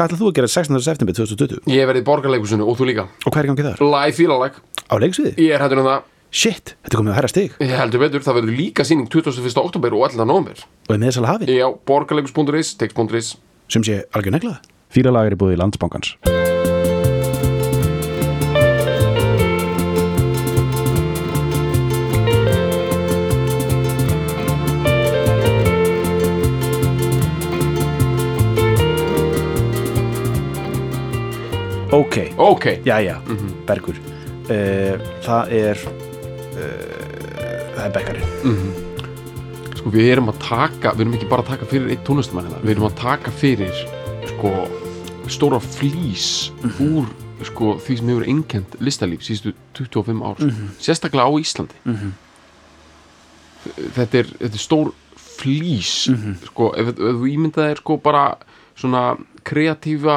hvað ætlað þú að gera 16. september 2020? Ég verið í borgarleikusinu og þú líka Og hvað er í gangi þar? Live fílalag Á leiksviði? Ég er hættur um það Shit, þetta er komið að herra stig Ég heldur betur, það verður líka síning 21. oktober og 11. november og er meðsala hafið Já, borgarleikus.is, text.is sem sé algjör neglað Fýralag er í búið í landsbankans Ok, Ok, jæja, Bergur. Uh, Það er uh, það er bekkarinn. Sko við erum að taka Við erum ekki bara að taka fyrir eitt tónlistumann hérna. Við erum að taka fyrir sko stóra flís úr sko því sem hefur einkend listalíf síðustu 25 ár. Sérstaklega á Íslandi. Þetta, er, þetta er stór flís sko ef, ef þú ímyndaðir sko bara svona kreatífa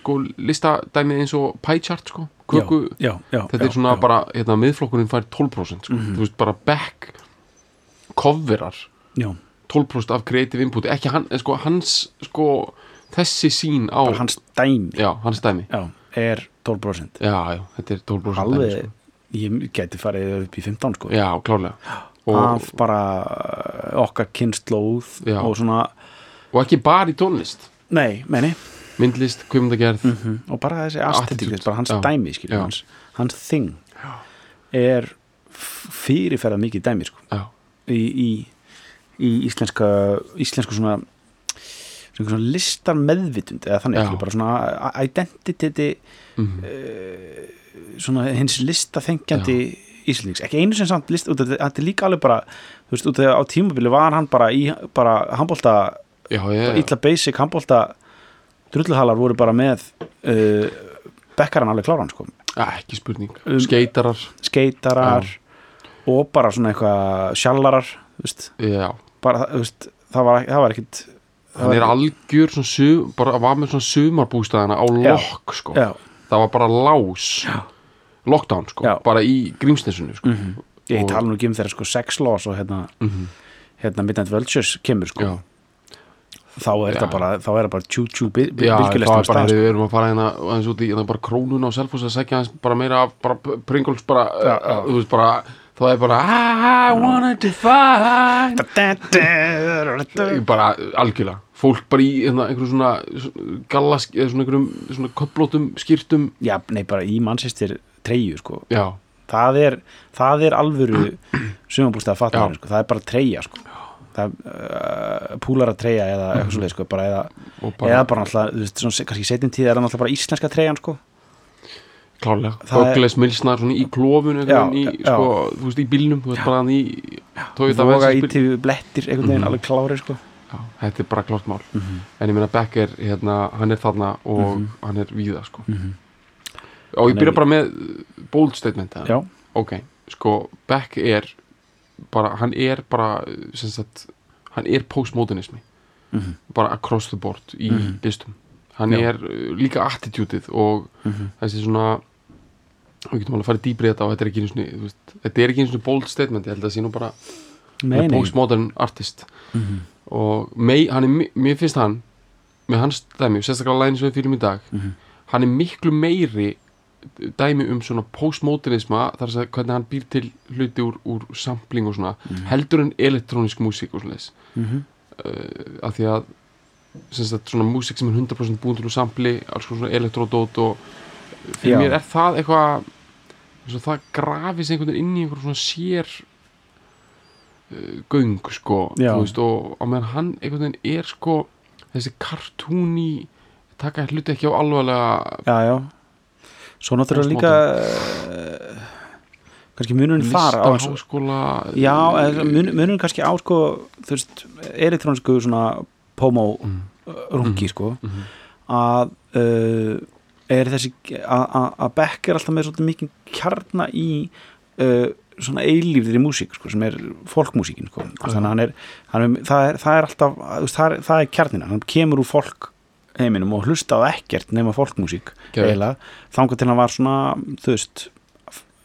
sko listadæmi eins og pie chart sko köku. Já, já, þetta er svona bara, hérna, miðflokkurinn fær 12% sko. þú veist, bara back coverar já, 12% af creative input, ekki hann, sko hans, sko, þessi sín á, bara hans dæmi. Já, hans dæmi. Já, er 12% já, já, þetta er 12% dæmi, alveg, sko. ég geti farið upp í 15 sko. Já, klárlega. Og, af bara uh, okkar kynnslóð og svona, og ekki bara í tónlist nei, meini. Myndlist, kvimdagerð mm og bara þessi Attitude, bara hans já. dæmi skilur, hans, hans thing er fyrirferða mikið dæmi sko, í, í, í íslenska íslensku svona svona, listar meðvitund eða þannig, skilur, bara svona identity mm, svona hins listaþengjandi Íslendings, ekki einu sem samt list þetta er líka alveg bara, þú veist, út af á tímabili var hann bara í, bara handbólta já, ég, illa basic handbólta drulluhalar voru bara með uh, bekkaran alveg kláran sko. Ekki spurning. Um, skeitarar, skeitarar og bara svona eitthvað sjallarar, já. Bara, veist það var, það var það hann er algjör sum, bara var með svona sumarbústæðana á Já. lokk sko. já, það var bara lás. Já. lockdown sko, Já. bara í grímsnesinu sko. mm ég Og- tala nú ekki um þeirra sko sex laws og hérna, Mhm. hérna Midnight Vultures kemur sko. Já, þá er þetta bara, þá er það bara tjú-tjú heyrðu, sko. við erum að fara hérna aðeins út í hérna bara krónuna og selfos að segja aðeins bara meira bara Pringles bara, já. þú veist bara þá er bara I wanna define bara algjörlega fólk bara í hérna, einhverjum svona galla, eða svona einhverjum svona köplótum skýrtum já, nei bara í mannsistir treyju sko já, það er, það er alvöru sumabústæða fatnaður Já. sko. það er bara treyja sko það uh, púlara treyja eða eitthvað svoleið sko bara eða, bara, eða bara alltaf, þú veist, svona, kannski setjum tíð er það alltaf bara íslenska treyjan sko. Klárlega. Það er- Böggles milsnar svona í klófun Já, í, sko, þú veist, í bílnum þú veist bara hann í voga í tíu blettir einhvern veginn Mhm. alveg klári sko. Já, þetta er bara klárt mál. Mhm. en ég meina Beck er, hérna, hann er þarna og Mhm. hann er víða sko. Mhm. og ég Hann byrja bara með bold statement já, ok, sko Beck er bara, hann er bara sagt, hann er postmodernismi Mhm. bara across the board í Mhm. listum hann Já. er uh, líka attitútið og Mhm. þessi svona við getum alveg að fara dýbri í þetta og þetta er ekki þú veist, þetta er ekki einu sinni bold statement ég held að það sé nú bara nei. postmodern artist Mhm. og mei, hann er, mér finnst hann með hans dæmi, sérstaklega lægin sem við fylgjum í dag Mhm. hann er miklu meiri dæmi um svona postmodernisma þar að hvernig hann býr til hluti úr, úr sampling og svona heldur en elektrónisk músík og svona þess Mhm. uh, af því að sagt, svona músík sem er 100% búin til úr sampli alls svona elektródót og fyrir Já. mér er það eitthvað það grafis einhvern veginn inn í einhver svona sér uh, göng sko veist, og á meðan hann einhvern veginn er sko þessi kartúni taka hluti ekki á alvarlega já, já svo náttúrulega líka uh, kannski munurinn þar á háskóla já, mun, munurinn kannski á sko, þú veist, elektrónsku svona pomo mm, rungi Mhm. sko mm, að uh, er þessi að- Beck er alltaf með svolítið mikið kjarna í uh, svona eilífðir í músík sko, sem er folkmúsíkin sko. þannig að hann er, hann er, það, er það er alltaf það er, það er kjarnina, hann kemur úr folk heiminum og hlusta á ekkert nema Geðveikt. eiginlega, þangað til hann var svona þú veist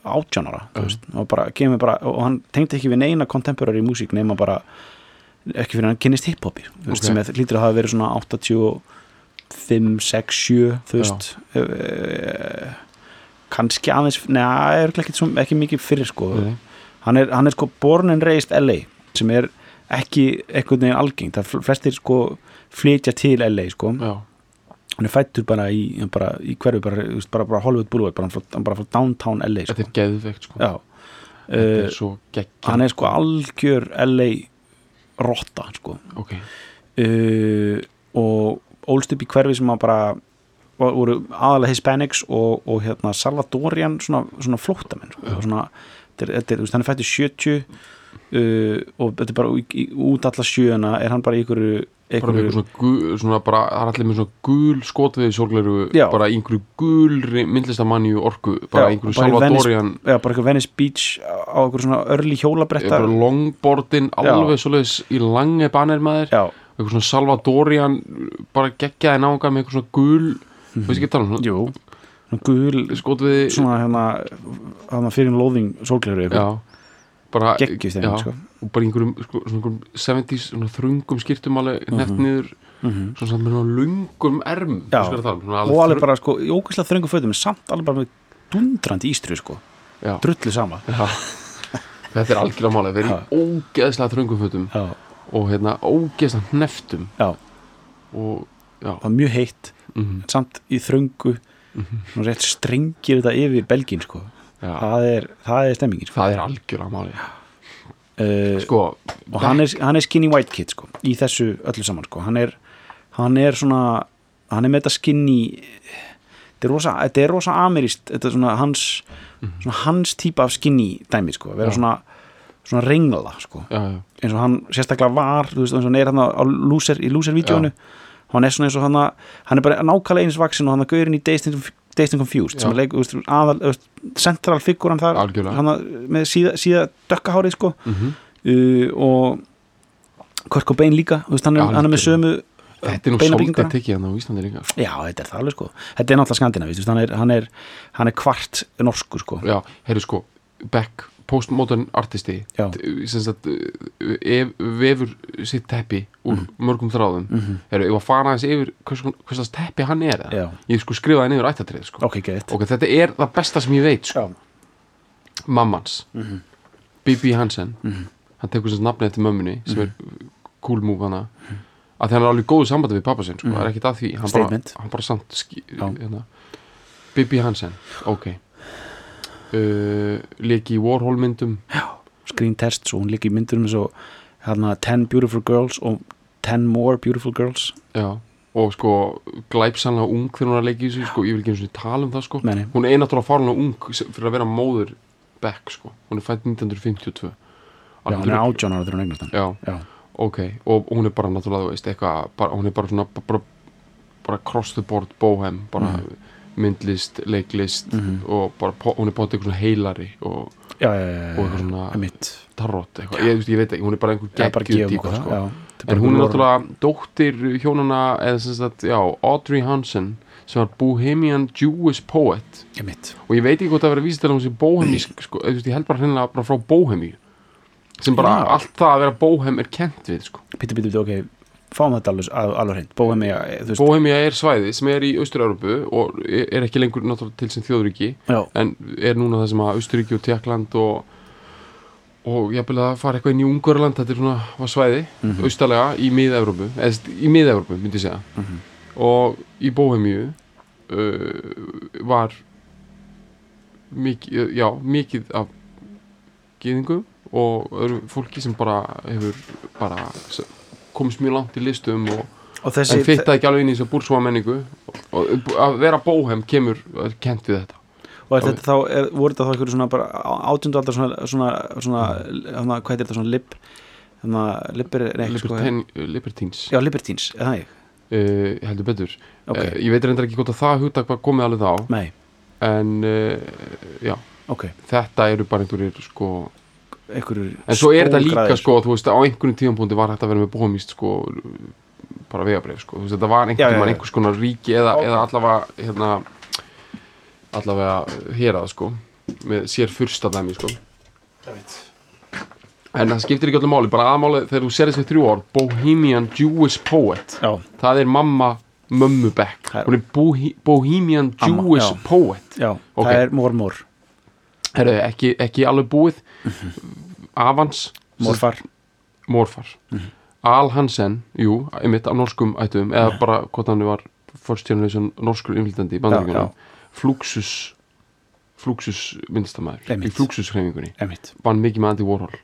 átjánara Já. veist, og, bara, kemur bara, og hann tengdi ekki við neina contemporary músík nema bara ekki fyrir hann kynnist hiphopi Ok. okay. sem er, lítur að hafa verið svona 80 og 5, 6, 7 þú veist uh, kannski aðeins neða, ekki, ekki mikið fyrir sko Nei. hann er, hann er sko born and raised LA sem er ekki einhvern veginn algengt, það fl- flestir sko flytja til LA sko. Já, hann er fættur bara í, bara, í hverju bara, bara, bara Hollywood Boulevard bara, bara frá downtown LA þetta sko. er geðveikt sko. Já. Þetta uh, er svo geggjað. hann er sko algjör LA rotta sko. Ok, uh, og ólst upp í hverfi sem að bara voru aðalega Hispanics og, og hérna Salvadorian svona, svona flóttamenn sko. svona, þetta er, þetta er, hann er fættur 70 uh, og þetta er bara í, í, út alla sjöuna er hann bara í einhverju, bara með einhverju eitthvað svona, gul, svona bara, það er allir með svona gul skotviði sólgleru, Já. bara einhverju gulri myndlistamanni orku, bara Já, einhverju Salvadorian já, bara einhver Venice Beach á einhverju svona örli hjólabretta bara longboardin, alveg svoleiðis í lange banir maður, já, eitthvað svona Salvadorian bara geggjaði náunga með eitthvað svona gul Mhm. veist ekki að tala um jú. Svona gul, skotviði svona hérna hérna fyrir loðing sólgleru já, bara geggjust já, þeim sko. og bara einhverjum, sko, einhverjum 70s svona þrungum skýrtum alveg Mhm. neft niður svona samt með svona lungum erm og alveg bara sko, í ógæslega þröngu fötum samt alveg bara með dundrandi ístru sko, já, drullu sama. Já. þetta er algjörlega málið við erum í ógeðslega þrungum fötum já, og hérna ógeðslega hneftum já, og það var mjög heitt mm samt í þröngu og rétt strengir þetta yfir belgin sko. Það er, það er stemmingin sko. það er algjörlega málið uh, sko, og hann er, hann er skinny white kid sko, í þessu öllu saman sko. hann, er, hann er svona hann er með þetta skinny þetta er rosa, þetta er rosa ameríst þetta er svona hans svona hans típa af skinny dæmi sko. vera svona, svona rengla sko. já, já, eins og hann sérstaklega var þú veist, eins og hann er hann á loser, í loser-vídeónu hann er svona eins og hann hann er bara nákvæmlega eins vaksin og hann er gaurin í and Dazed and Confused sem er leik, veist, aðal, central figuran þar hann með síða, síða dökkahárið sko. Mm uh, og Kurt Cobain líka veist, hann, hann er með sömu þetta er nú beinabygginguna. svolítið tekið hann á Íslandi líka. Já, þetta er það alveg sko. Þetta er náttúrulega skandina, hann hann hann er kvart norsku sko. Já, heyrðu sko, Beck postmodern artisti sagt uh, ef, vefur sitt teppi úr mörgum þráðum mm Mhm. heyrðu, ég var að fara aðeins yfir hvers, hvers teppi hann er? Já. ég sko skrifaði niður ættatrið sko. ok, gett ok, þetta er það besta sem ég veit sko. mammans Mhm. Bibi Hansen hann tekur sem nafnið eftir mömmunni sem Mhm. er cool move hana að hann er alveg góðu sambandi við pappa sinn sko. það er ekkit að því hann bara, Mhm. Hann bara samt Já. hérna. Bibi Hansen, ok uh, leki í Warhol myndum. Screen tests og hún líka í myndurum eins og hérna 10 beautiful girls og 10 more beautiful girls. Já og sko glæpsanlega ung þegar hún er að leika í þessu sko, ég vil ekki eins og tala um það sko. Nei. hún er náttúrulega farinlega ung fyrir að vera móður Beck sko, hún er fætt 1952 já, hann er átján ára þegar hún eignast hann. Já, já, ok, og hún er bara náttúrulega, þú veist, eitthvað, hún er bara svona bara, bara cross the board bohem, bara myndlist, leiklist Mhm. og bara, hún er bátt eitthvað heilari og já, já, já, Og svona- tarot, eitthvað, ég, ég veit ekki, hún er bara einhver gefum típa, sko. en hún er náttúrulega dóttir hjónana, eða sem sagt, já, Audrey Hansen sem var Bohemian Jewish poet. Já, mitt og ég veit ekki hvort það verið að vísa til hún sem bohemísk, sko, veist, ég held bara hreinlega bara frá bohemíu. Sem bara allt það að vera bohem er kent við, sko. Pítu, pítu, pítu, ok, fáum þetta alveg, al- alveg hreint Bóhemia, þú veist Bohemia er svæði sem er í Austur-Európu og er ekki lengur til sem þjóðríki Já, en er núna það sem að Austuríki og Tjekkland og og jafnvel að fara eitthvað inn í Ungverland þetta er svona var svæði, Mhm. austalega í mið-Európu, eða í mið-Európu myndi ég segja Mhm. og í Bohemíu uh, var mikið, já, mikið af gýðingum og fólki sem bara hefur bara komist mjög langt í listum og og þessi en fitta ekki alveg inn í þess að búrsúa menningu og, að vera bóhem kemur er kent við þetta. Og er þetta þá, er, voru þetta þá einhverju svona bara átjöndu aldar svona, svona, svona hana, hvað heitir þetta, svona liber, nei, ekki sko Libertin, Libertines. Já, libertines, er það ég uh, heldur betur. Ok, uh, ég veit reyndar ekki hvort að það hugtak var komið alveg þá. Nei, en uh, já, ok. Þetta eru bara einhverjir sko en svo er þetta líka sko, þú veist, á einhverjum tíðanpúndi var þetta að vera með bóhemist sko bara vegabrif sko, þú veist, þetta var einhvern já. einhvers konar ríki eða, eða allavega hérna allavega hérað sko með sér fyrsta dæmi sko. En það skiptir ekki öllu máli bara aðmáli þegar þú sér þessi þrjú orð Bohemian Jewish Poet. Já, það er mamma mömmu Beck Það er- hún er Bohe Bohemian Amma, Jewish já. Poet. Já, Ok. það er mormór Herru, ekki, ekki alveg búið. Avans. Morfar, Morfar. Al Hansen, jú, einmitt af norskum ættum, eða bara hvort hann var generation norskur innflytandi í Já, bandaríkjunum. já. Fluxus Fluxus myndistamæður í. Fluxus hreifingunni vann mikið með Andy Warhol.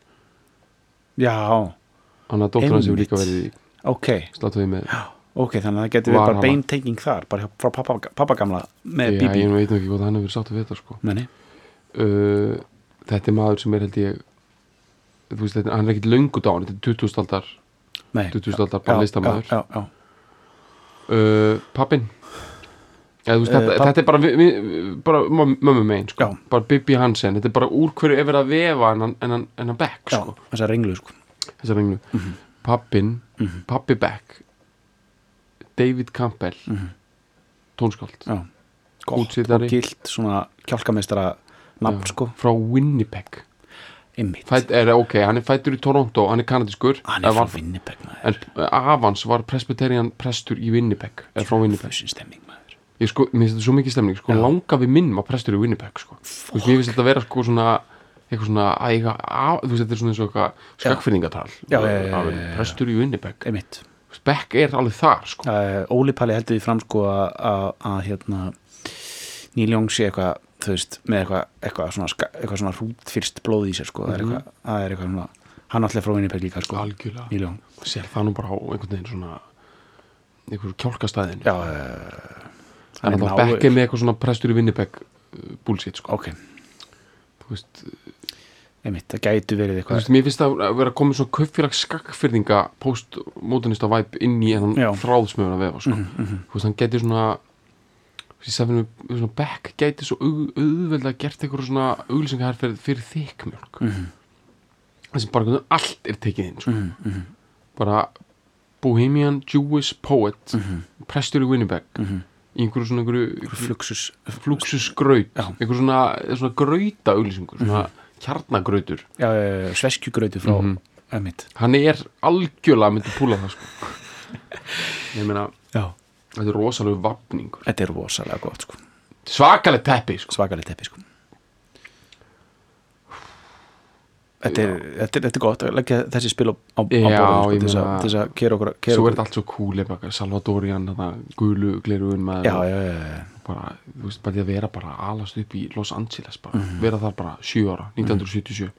Já, hann að dóttur hans hefur líka verið í ok, sláttuði með ok, þannig að það getur við bara beintenging þar, bara frá pappa, pappa með Já, Bibi. ég veit ekki hvað hann hefur sagt við þetta sko. Meni. Uh, þetta er maður sem er held ég þú veist, þetta, hann er ekkit löngu dán þetta er 20. aldar, Nei, 20. aldar bara já. uh, pappin Eða, þú veist, Eh, þetta, papp- þetta er bara, vi, bara möm- mömmu megin sko. Bara Bibi Hansen, þetta er bara úr hverju er verið að vefa en hann, hann, hann Beck já, sko. þessar ringlu sko. þessar ringlu pappin, Mhm. pappi Beck David Campbell tónskáld Útsitari. og gilt svona kjálkameistara nafn Já. sko, frá Winnipeg. Fætt, er, ok, hann er fættur í Toronto hann er kanadiskur hann er frá var- Winnipeg maður. en Avans var presbyterian prestur í Winnipeg eða frá Winnipeg. Stemming maður. Ég sko, mér finnst þetta svo mikið stemning sko, Já. langa við minn var prestur í Winnipeg sko. þú veist, mér finnst þetta að vera sko svona eitthvað svona, að eiga, að, þú veist, þetta er svona eins og eitthvað skakfyrningatal Já, prestur í Winnipeg. Beck er alveg þar sko. Óli Palli heldur því fram sko að, hérna Neil Young sé eitthvað þú veist, með eitthvað, eitthvað svona, eitthvað svona hrútfyrst blóð í sér sko, er Mhm. eitthvað, það er eitthvað svona hann allir frá Winnipeg líka sko, algjörlega, sér það nú bara á einhvern veginn svona einhver kjálkastæðin já, uh, en það Beck er með eitthvað svona prestur í Winnipeg uh, bullshit sko. ok, þú veist, einmitt, það gætu verið þú eitthvað veist, mér finnst það að vera komið svona kaupfélags skakfyrninga postmodernista væp inn í hann að vefa sko. Þú veist, hann geti svona ég sé að svona Beck geti svo au, auðveldlega gert eitthvað svona auglýsingaherferð fyrir þykmjölk Mhm. þess að bara allt er tekið inn sko. Mhm, mhm, bara Bohemian Jewish Poet mhm, prestur í Winnipeg mhm. í einhverju svona fluxusgraut. Mhm. einhverju svona, svona grauta auglýsingur svona kjarnagrautur já, uh, sveskjugrautu frá Mhm. einmitt, hann er algjörlega myndi púla það sko. ég meina já, þetta er rosalega vapningur þetta er rosalega gott sko, svakalega teppi sko. svakalega teppi sko. Þetta er, þetta, er, þetta er gott að leggja þessi spil á, á, borðið sko, til þess að- kera okkur, svo er þetta allt svo cool Salvadorian, gulu glerugun já, já, já, já. bara, þú veist, bara því að vera bara alast upp í Los Angeles bara, Mhm. vera þar bara 7 ára, 1977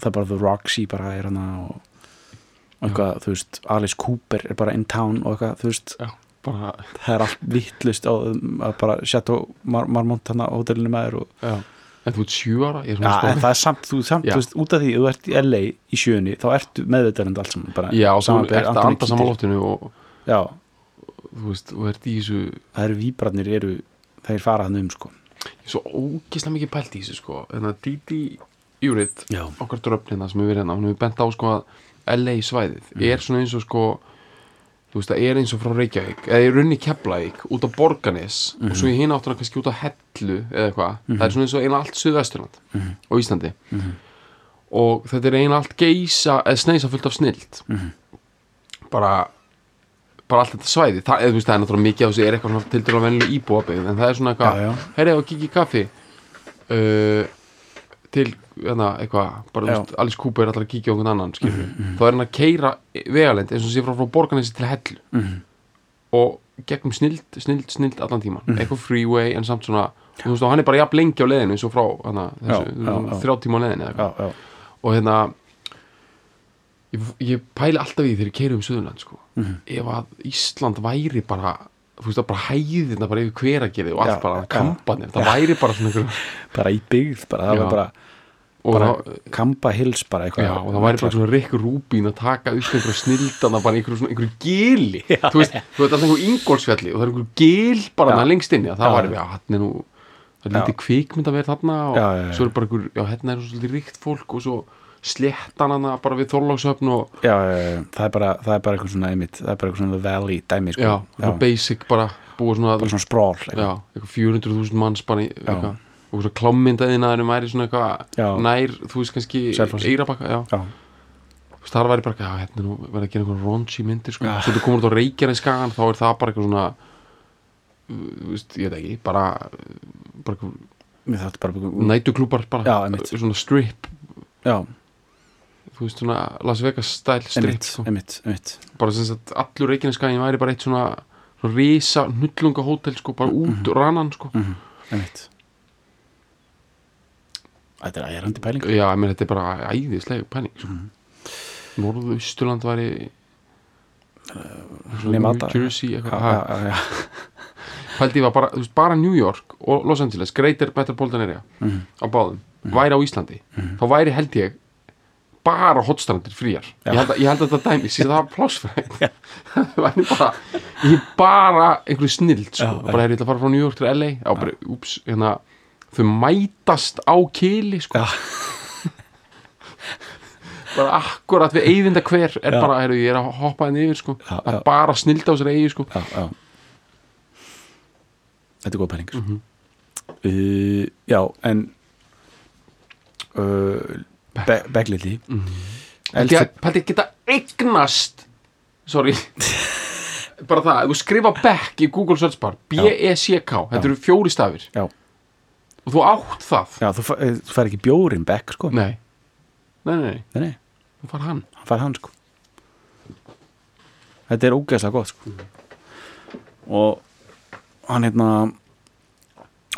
það er bara The Roxy bara er hana og eitthvað, þú veist, Alice Cooper er bara in town og eitthvað, þú veist. Já, bara, það er allt vittlust að bara Chateau Mar Marmont hana á hótelinu maður og, já. En þú ert 7 ára, ég er ja, svona en það er samt, þú, samt, Já. þú veist, út af því þú ert í LA í sjöunni, þá ertu meðvitaðrandi allt saman bara, já, og þú ert að anda saman Kiedis. loftinu og já, þú veist, þú ert í þessu það eru víbratnir eru, þeir fara hann um sko. Svo ógislega mikið pælt í þessu sko. En að Didi Júrit já, okkar dröfnina sem við verið hérna, hún hefur bent á sko að LA svæðið Mm. er svona eins og sko þú veist, það er eins og frá Reykjavík eða í runni Keflavík, út á Borganes Mhm. og svo í hinn áttuna kannski út á Hellu eða eitthvað, það er svona eins og eina allt Suðvesturland Mhm. og Íslandi og þetta er eina allt geisa eða sneisa fullt af snilt Mhm. bara bara allt þetta svæði, það, eða, veist, það er náttúrulega mikið á þessu er eitthvað til dæla venlu íbúabegð en það er svona eitthvað, herri og kikki kaffi uh, til hérna, eitthvað, bara Alice Cooper er alltaf að kíkja á einhvern annan skilur þá er hann að keira vegalend eins og sé frá, frá borganessi til hellu Mhm. og gegnum snild, snild, snild allan tíman Mhm. eitthvað freeway en samt svona og þú veist og hann er bara jafn lengi á leiðinu eins og frá hana, þessu, Já, já, já. þrjá tíma á leiðinu eða eitthvað. og hérna ég, ég pæli alltaf í því þegar ég keiri um Suðurland sko. Mhm. ef að Ísland væri bara þú veist að bara hæðina bara yfir hveragerði og allt Já, bara já. kampanir, það væri bara svona einhver, bara í byggð bara, það Já. var bara, bara það, Kamba Hills bara eitthvað já, og það væri bara svona Rick Rubin að taka upp einhverja snildana bara einhverju, svona, einhverju gili þú veist, þú veist alltaf einhverju ingólsfjalli og það er einhverju gil bara Já. það lengst inni það Já. væri, já, hann er nú það er Já. lítið kvikmynd að vera þarna og Já, já, já. svo er bara einhver, já, hérna er svolítið ríkt fólk og svo sléttan hana bara við Þorlákshöfn og já, já, já, það er bara, það er bara eitthvað svona einmitt, það er bara eitthvað svona Valley dæmi sko. já, eitthvað basic bara búið svona, bara svona eitthvað. já, eitthvað 400.000 manns bara í eitthvað, Já. og svo klámyndaðinaðurum væri svona eitthvað Já. nær, þú veist kannski. Eirabakka, já, já, Þú veist, þar væri bara, já, hérna nú verið að gera einhvern raunchy myndir, sko, Já. svo þú komur út á Reykjanes skagan, þá er það bara eitthvað svona þú veist, ég veit ekki, bara bara eitthvað þátti bara Já, svona strip já, þú veist, svona Las Vegas style strip, einmitt, sko. einmitt bara sem sagt, allur Reykjanes skagin væri bara eitt svona, svona risa hnullunga hótel, sko, bara út úr rannan, sko. Mm einmitt. Þetta er æjarandi pæling. Já, ég menn, þetta er bara æðislega pæning, sko. Mhm. Norðausturland væri svona Nevada. New Jersey, pældi ég var bara, veist, bara New York og Los Angeles, Greater Metropolitan Area Mhm. á báðum, væri á Íslandi þá væri held ég bara hotstrandir fríar Já. ég held, að, ég held að þetta dæmi, síðan það var plássfræð það væri bara ég bara einhverju snild sko. Já, bara er ég ætla að fara frá New York til LA á bara, úps, hérna þau mætast á kili sko. Já. bara akkurat við eyðinda hver er Já. bara, heru, ég er að hoppa henni yfir sko. Já, já. er bara snild á sér eigi sko. já, já þetta er góð pæling sko. Mhm. uh, já, en uh, be Begliti að- pældi að geta eignast sorry. Bara það, þú skrifa back í Google search bar B-E-C-K, þetta eru fjóri stafir. Já. og þú átt það. Já, þú, eh, fær ekki bjórin Begg sko. nei, nei, nei, nei, nei, þú far hann. Hann fær hann sko. þetta er ógeðslega gott sko. og hann hérna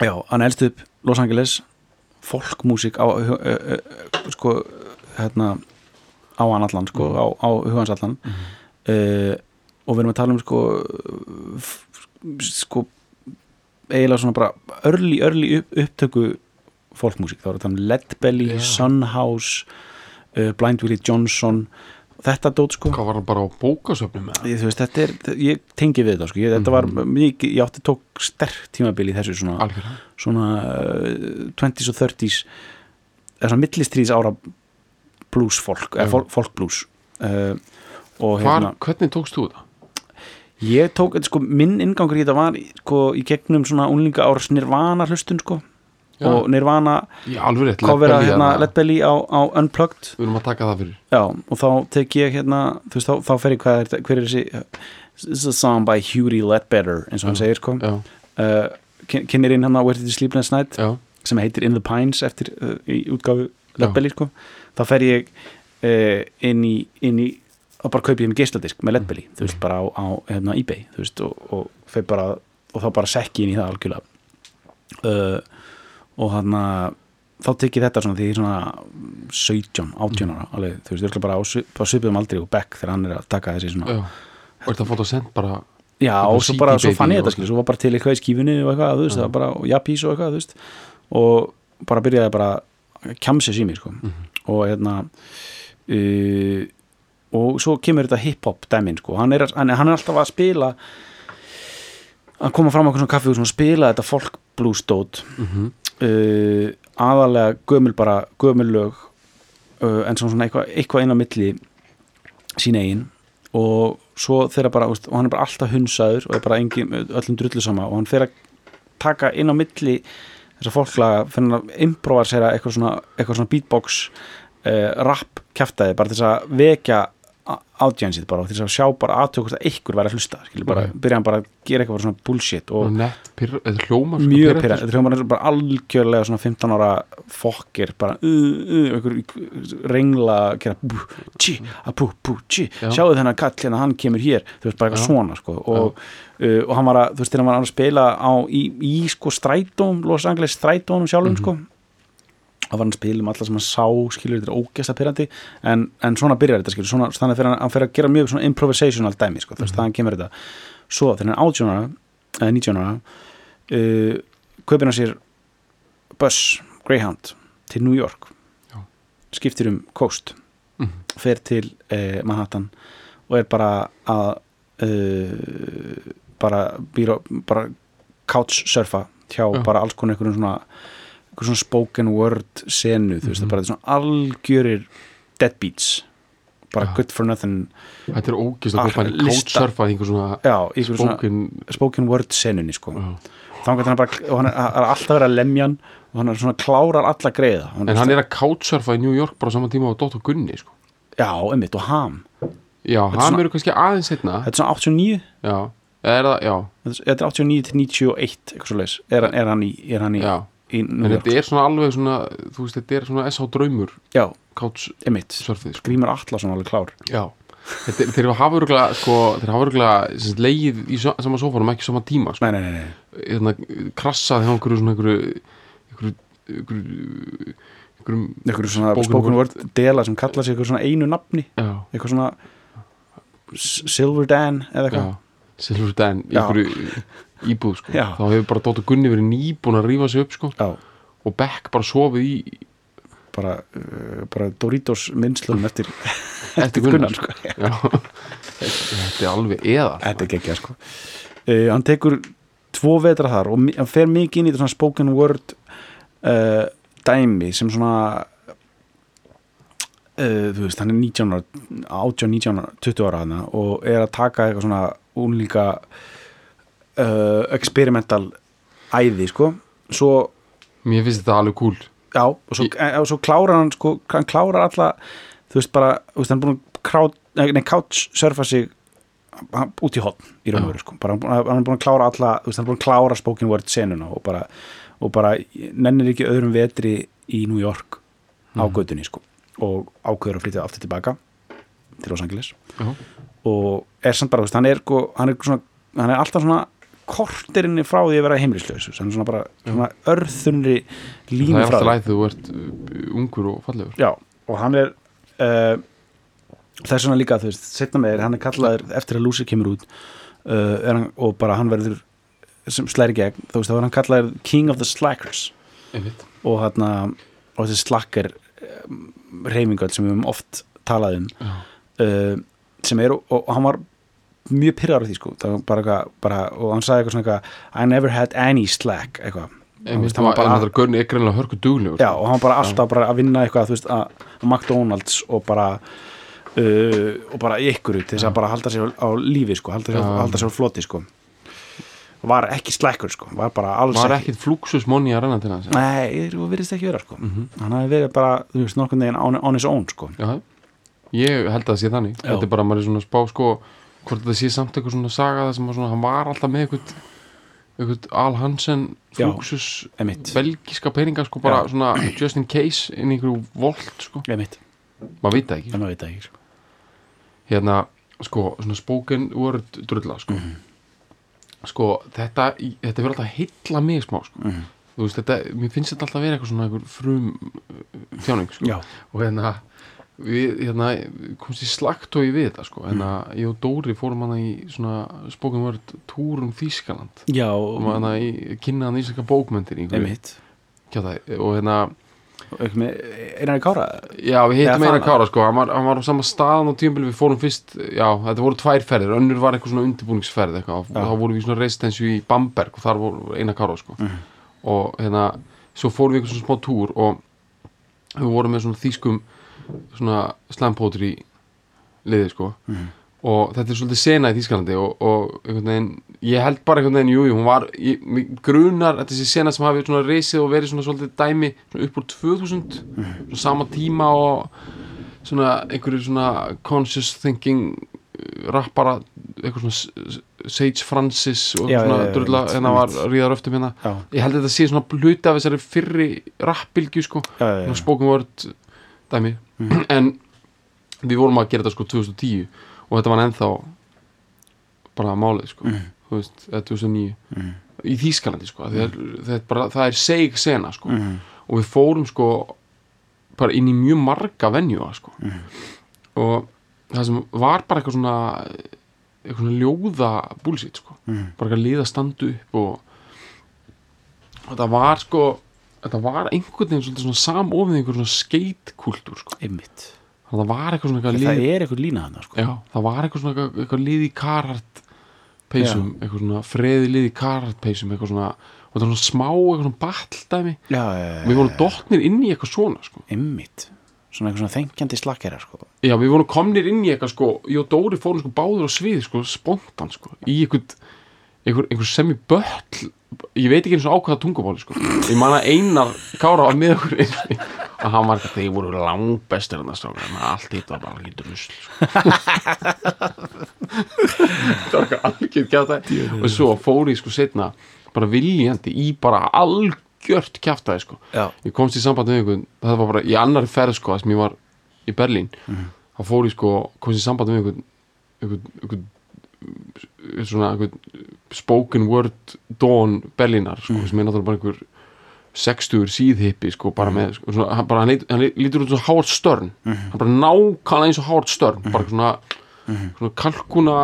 já, hann elst upp Los Angeles folkmúsík á uh, uh, sko hérna á hann allan sko, á, á hugans allan. Uh, og við erum að tala um sko sko eiginlega svona bara örli, örli upp, upptöku folkmúsík, þá að tala um Leadbelly, Já. Sunhouse uh, Blind Willie Johnson þetta dót sko hvað var hann bara á bókasöfnum það ég, veist, þetta er, ég tengi við þetta sko. ég, þetta var mikið, ég átti tók sterk tímabili þessu svona, algjörða, svona uh, 20s og 30s eða svona millistrís ára blues folk, eða Já. folk, folk blues uh, og hérna hvernig tókst þú það? ég tók, sko, minn ingangur í þetta var sko, í gegnum svona unlinga áras Nirvana hlustun sko Já. og Nirvana Belly hérna. Let Belly á, á Unplugged við erum að taka það fyrir Já, og þá tek ég hérna þú veist, þá, þá fer ég hvað er hver er þessi This is a song by Hughie Ledbetter eins og hann Já. segir sko uh, kyn- kynir inn hann á Where Did You Sleep Last Night já, sem heitir In the Pines eftir uh, í útgáfu Já. Ledbelly sko þá fer ég uh, inn í, inn í og bara kaupi ég mig geisladisk með Ledbelly þú veist bara á, á hérna, eBay þú veist og, og fer bara og þá bara sekki inn í það algjörlega uh, og hann þá tek ég þetta svona því er svona 17, 18 ára alveg, þú veist, örugglega bara á svi- á svipuðum aldrei og Beck þegar hann er að taka þessi svona já. Og þetta fótt að senda bara Já, og svo bara, svo fann ég þetta svo var bara til eitthvað í skífunni og eitthvað, þú veist, það var bara, og japís og eitthvað, þú veist. Og bara byrjaði bara að kjamsess í mér, sko. Og hérna uh, og svo kemur þetta hip-hop dæmin, sko, hann er, hann, er, hann er alltaf að spila að koma fram á svona kaffi og svona spila þetta folk blues dót. Mm uh, aðalega gömul bara, gömul lög uh, en svona eitthvað, eitthvað inn á milli sín eigin. Og svo þeirra bara, og hann er bara alltaf hunsaður og er bara engin, öllum drullu sama. Og hann fer að taka inn á milli þessar fólklaga, fyrir að improvisera eitthvað svona, eitthvað svona beatbox uh, rap kjaftaði bara þess að vekja átjænsið bara og til að sjá bara aðtökust að ykkur væri að hlusta, skilur bara, Ok. byrja hann bara að gera eitthvað svona bullshit og nett, pyrr, sko mjög pyrrandi, þetta og bara algjörlega svona 15 ára fokkir bara uh, uh, rengla gera bú, tí, að bú, bú, tí Já. sjáu þennan kall hérna, hann kemur hér þú veist, bara eitthvað Já. svona, sko og, uh, og hann var að, þú veist, þegar hann var að spila á, í, í sko strætóm, Los Angeles strætónum sjálfum, Mhm. sko það var hann að spila um alla sem hann sá skilur þetta er ógæsta pyrrandi en, en svona byrjar þetta skilur, svona, þannig að hann, hann fer að gera mjög svona improvisational dæmi sko, þú veist, þannig kemur þetta svo þegar hann 18 ára eða 19 ára uh, kaupir hann sér bus, Greyhound til New York Já. skiptir um coast Mhm. fer til uh, Manhattan og er bara að uh, bara býra bara couchsurfa hjá Já. bara alls konar einhverjum svona einhverjum svona spoken word senu þú veist, það bara svona algjörir deadbeats. Bara Já. good for nothing. Þetta er ógist að Ah, couchsurfa í einhver svona já, í einhverjum svona spoken spoken word senunni sko. Já. þannig að hann er bara, og hann er, hann er alltaf verið að lemja hann og hann er svona klárar alla greiða. En hann er að couchsurfa í New York bara saman tíma á Dóttur Gunni sko. já, einmitt, og ham. Já, er hann svona- eru kannski aðeins setna þetta er svona 89 já, er það, já, þetta er 89 til 91 eitthvað svo leis, er, hann- er hann í er hann í, já en þetta er svona alveg svona þú veist, þetta er svona S.H. draumur. Já, surfið, sko. Grímur Atlason alveg klár. Já. Þetta, þeir hafa örgulega sko, þeir hafa örgulega leið í so- sama sófanum ekki sama tíma sko. nei, nei, nei, nei. hérna, krassaði hjá einhverju svona einhverju einhverju einhverju, einhverjum einhverju svona Spoken word. dela sem kalla sig eitthvað svona einu nafni. Já, eitthvað svona Silver Dan eða eitthvað. Silver Dan í Já. Íbúð sko. Þá hefur bara Dóttur Gunni verið nýbúin að rífa sig upp sko, og Beck bara sofið í bara, uh, bara Doritos minnslun eftir, eftir Gunnar sko. Já. þetta er alveg eða þetta er geggja sko. uh, hann tekur tvo vetra þar og hann fer mikið inn í svona spoken word uh, dæmi sem svona þú veist, hann er 19 ára 18, 19 ára, 20 ára hana og er að taka eitthvað svona unlíka uh, experimental æði sko svo mér finnst þetta alveg cool Já, og svo, Ég- e, og svo klárar hann sko, hann klárar alla þú veist bara, þú veist, hann er búin að krát, nei, nei, couch surfa sig út í hotn í raun og veru sko. bara, hann er búin að klára alla þú veist, hann er búin að klára spoken word senuna og bara, og bara nennir ekki öðrum vetri í New York á Mhm. gödunni sko og ákveður að flytja aftur tilbaka til Los Angeles Já. og er samt bara, þú veist, hann er, sko, hann er, svona, hann er alltaf svona korterinni frá því að vera heimilislaus hann er svona bara svona örþunri línu það er frá alltaf því. læð þegar þú ert uh, ungur og fallegur. Já, og hann er uh, þess vegna líka, þú veist, setna með þér hann er kallaður eftir að Lucy kemur út uh, er hann, og bara hann verður sem slæri gegn, þú veist, þá er hann kallaður King of the Slackers. Einmitt. Og hann og þessi slacker um, reyfingal sem við höfum oft talað um uh, sem er, og, og hann var mjög pyrrar á því sko, það bara, bara og hann sagði eitthvað svona eitthvað I never had any slack eitthvað. Veist, hann var bara, en Gunni er greinlega hörku duglegur Já, og hann var bara alltaf bara að vinna eitthvað veist, að, McDonalds og bara uh, og bara ykkur til þess að bara halda sér á lífi sko, halda sér, Já. halda sér á floti sko. Var ekki slækkur sko var var ekki ekkit flúksus monni að renna til hans? Nei, þú virðist ekki vera sko. Mhm. hann hafi verið bara, þú veist, nokkurn veginn on, on his own sko. Já, ég held að það sé þannig. Já. Þetta er bara, maður er svona spá sko hvort þetta sé samt eitthvað svona saga það sem var svona, hann var alltaf með eitthvað eitthvað Al Hansen flúksus belgiska peninga sko bara Já. svona just in case inn í einhverju volt sko, maður veit það ekki maður veit það ekki sko. hérna, sko, svona spoken word drulla sko Mhm. sko, þetta, þetta verður alltaf heilla mig smá sko Mhm. þú veist, þetta, mér finnst þetta alltaf að vera eitthvað svona einhver frum þjáning sko Já, og hérna við hérna, komst í slagtói við þetta sko, hérna, Mm. ég og Dóri fórum hana í svona spoken word túr um Þýskaland. Já, og hana í, kynna hann íslenska bókmyndir emitt kjátaði og hérna, Einar Kára? Já við hittum eina það- kára sko, hann var, hann var á sama staðan og tímbil við fórum fyrst, já, þetta voru tvær ferðir. Önnur var eitthvað svona undirbúningsferð eitthvað, og þá vorum við svona residensju í Bamberg og þar voru eina kára sko. Mhm. og hérna, svo fórum við eitthvað svona smá túr og við vorum með svona þýskum svona slampótri liði sko. Mhm. og þetta er svolítið sena í Þýskalandi og, og veginn, ég held bara einhvern veginn, jú, jú, hún var ég, grunar, þetta er þessi sena sem hafi svona reisið og verið svona svolítið dæmi svona upp úr 2000, svona sama tíma og svona einhverju svona conscious thinking uh, rappara, eitthvað svona Sage Francis og Já, svona einmitt, hérna var ríðar öftum hérna. Já, ég held að þetta sé svona hluti af þessari fyrri rappbylgju sko, svona spoken word dæmi, Mhm. en við vorum að gera þetta sko 2010 og þetta var ennþá bara málið sko, þú veist, eða 2009 Mhm. í Þýskalandi sko, mm. það, það, er bara, það er seig sena sko, Mhm. og við fórum sko bara inn í mjög marga venjúa sko Mhm. og það sem var bara eitthvað svona eitthvað svona ljóða búlsitt sko Mhm. bara eitthvað liða standu upp og, og það var sko þetta var einhvern veginn svona samofið einhver svona skeitkúltúr sko. Einmitt. Það var eitthvað svona eitthvað Það lið er eitthvað lína hann sko. já, það var eitthvað svona eitthvað, eitthvað lið í karhart peysum, eitthvað svona freði lið í karhart peysum eitthvað svona og það var svona smá eitthvað svona balldæmi Já, já, já, við vorum dottnir inn í eitthvað svona sko. Einmitt. Svona eitthvað svona þengjandi slakkera sko. Já, við vorum komnir inn í eitthvað sko Ég og Dóri fórum sko báður á svið sko Spontan sko Í einhver, einhver, einhver semi böll ég veit ekki eins og ákvaða tungumáli sko. ég man að einar kára einu sinni, að hann var ekki þeir voru langbestir en það strákar en allt hitt var bara ekki drusl sko. það var ekki algjörð kjátaði og svo fór ég sko setna bara viljandi í bara algjört kjátaði sko. Já, ég komst í samband með einhvern það var bara í annari ferð sko sem ég var í Berlín. Þá fór ég sko, komst í samband með einhvern, einhvern, einhvern svona spoken word Dawn Berlínar sko, sem er náttúrulega bara einhver sextugur síðhippi sko bara með sko, svona, hann, bara, hann, leit, hann lítur út svo Howard Stern. Hann bara nákvæmlega eins og Howard Stern bara svona, svona kalkuna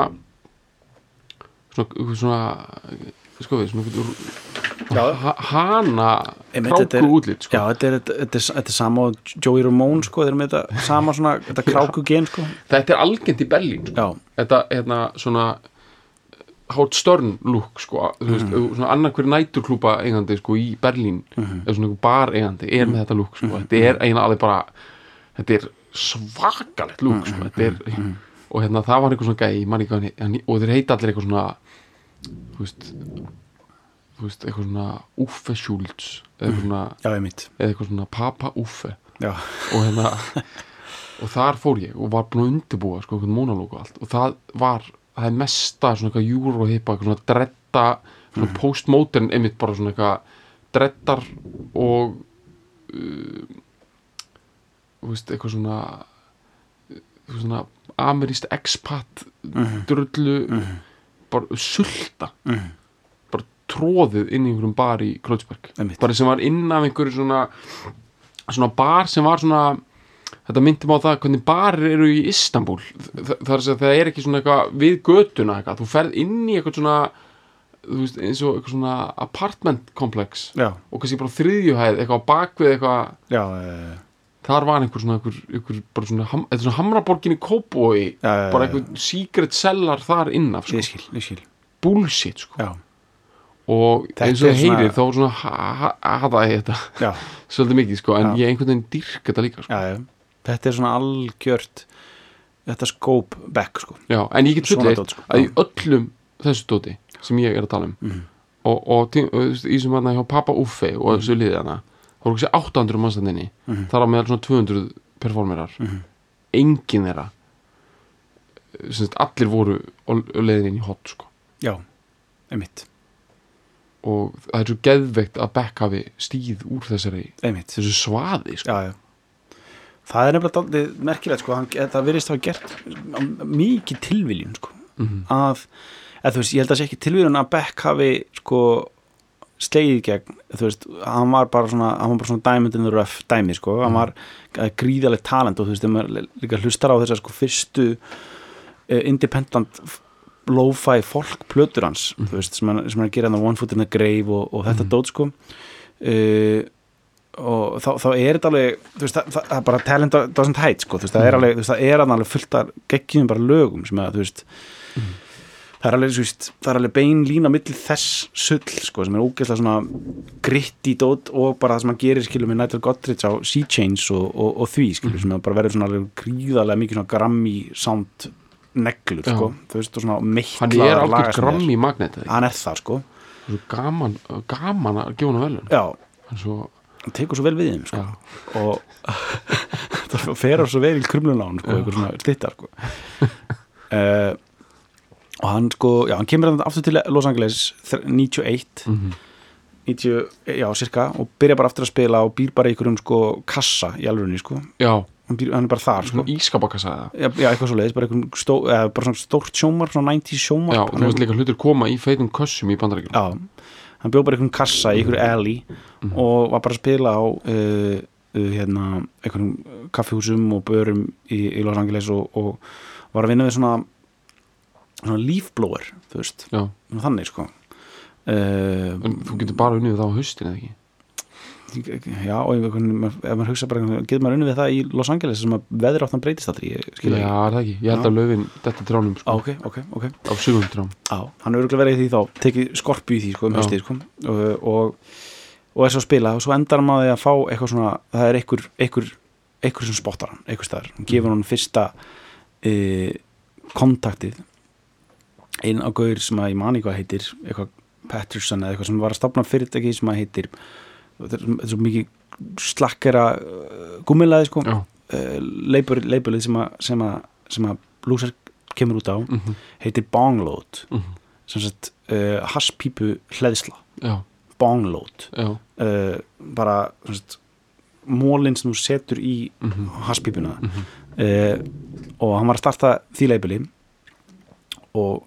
svona svona sko við, svona hana kráku útlit sko. Já, þetta er, þetta, er, þetta er sama Joey Ramone sko, þeir eru með þetta sama svona, þetta kráku gen sko. þetta er algengt í Berlín sko. Já, þetta hérna svona Howard Stern look sko, þú veist, svona annar hver næturklúpa eigandi sko í Berlín eða svona einhver bar eigandi er með þetta look sko, þetta er eiginlega alveg bara þetta er svakalegt look sko, þetta er og hérna það var einhver svona gæi, ég man ekki hvað hann- og þeir heita allir eitthvað svona þú veist þú veist, eitthvað svona Uffe Schultz eða eitthvað svona, já, eða eitthvað svona Papa Uffe. Já, og hérna og þar fór ég og var búin að undirbúa sko, einhvern mónalóg og allt. Og það var, það er mesta svona eitthvað eitthvað svona dretta svona postmodern, einmitt bara svona eitthvað drettar og uh, veist, eitthvað svona uh, svona ameríst expat drullu bara sulta. Bara tróðið inn í einhverjum bar í Einmitt. bara sem var inn af einhverju svona svona bar sem var svona þetta myndi má það hvernig barir eru í Istanbul Þa- það er að segja, það er ekki svona eitthvað við götuna eitthvað, þú ferð inn í eitthvað svona þú veist, eins og eitthvað svona apartment komplex já, og kannski bara á þriðjuhæð, eitthvað á bakvið eitthvað, já, uh, þar var einhver svona einhver, einhver bara svona, ham, er svona hamraborgin í Kópói, já, bara einhver secret cellar þar innaf, sko, ég skil, ég skil. Bullshit, sko. Já, og Þetta eins og er það svona- heyrir þá svona ha- ha- hataði ég þetta svolítið mikið, sko, en Já. ég einhvern veginn dyrk þetta líka, sko. Já, já Þetta er svona algjört þetta skóp back sko Já, en ég get dót, sko. að í öllum þessu dóti sem ég er að tala um Mhm. og, og, og í sem hann hjá Papa Uffe og þessu liðið hana þá voru ekki 800 mannstændinni Mhm. þar á meðal svona 200 performerar engin þeirra sem sagt, allir voru inn í hot sko. Já, einmitt, og það er svo geðveikt að Beck hafi stíð úr þessari þessu svaði sko. Já, já Það er nefnilega dálítið merkilegt sko, hann, það virðist hafa gert mikið tilviljun sko, Mhm. að, eða þú veist, ég held að sé ekki tilviljun að Beck hafi sko slegið gegn, veist, hann var bara svona, svona diamond in the rough dæmi sko, hann var eh, gríðalegt talent og þú veist, þegar maður líka hlustar á þessar sko fyrstu uh, independent lo-fi folk plötur hans, þú veist, sem hann, er að gera hann One Foot in the Grave og, og þetta dót sko uh, og þá, þá er þetta alveg þú veist, það, það, er bara talent doesn't hide sko, þú veist, það er alveg, þú veist, það er alveg fullt af geggjum bara lögum sem að, veist það er alveg, það er alveg bein lína milli þess sull, sko, sem er ógeðslega svona gritti dót og bara það sem hann gerir, skilur, með Nigel Godrich á Sea Change og, og, og því, skilur, sem að bara verður svona alveg gríðarlega mikið svona grammi sound neglur, sko, þú veist, og svona mikla hann er algjör grammi magnet hann er það, sko, gaman, gaman að gefa hann velun já. Svo, hann tekur svo vel við þeim, sko. Og það fer á svo vel í krumlunán sko, einhver svona stittar sko. uh, og hann sko já, hann kemur aftur til Los Angeles þr- 91 mhm. 90, já, cirka, og byrja bara aftur að spila og býr bara einhverjum sko kassa í alvörunni sko, já, hann, býr, hann er bara þar sko. ískapakassa já, já, eitthvað svo leiðis, bara stó, bara svona stórt sjómar, svona 90s sjómar Já, þú veist líka hlutur koma í feitum kössum í bandaríkjum Já, hann bjóð bara einhverjum kassa í einhverju alley og var bara að spila á uh, uh, hérna, einhverjum kaffihúsum og börum í, í Los Angeles og, og var að vinna við svona svona leafblower, þú veist. Þannig sko. Uh, þú getur bara unnið það á haustin eða ekki já, og ef, ef maður hugsa bara getur maður unni við það í Los Angeles sem að veður áttan breytist Já, skilja er það ekki, ég held Já. að löfin þetta tránum sko, ok, ok, ok. Á sumum trám Já, hann er örgulega verið í því þá tekið skorpu í því sko, um Já. haustið sko, og, og, og er svo að spila og svo endar því að fá eitthvað svona það er einhver, einhver, einhver sem spottar hann einhver staðar, hann gefur hann fyrsta e, kontaktið. Einn á gaur sem að ég mani hvað heitir eitthvað Patterson eða eitthvað sem var að stopna fyrirtæki sem að heitir þetta er, þetta er svo mikið slakkera uh, gummilaði sko. Uh, leipulið sem að sem að, að Lúser kemur út á mhm, heitir Bongload mhm, sem sagt uh, hasspípu hleðsla. Já, Bongload já, uh, bara sagt mólinn sem þú setur í mhm, hasspípuna. Mhm, uh, og hann var að starta því leipuli og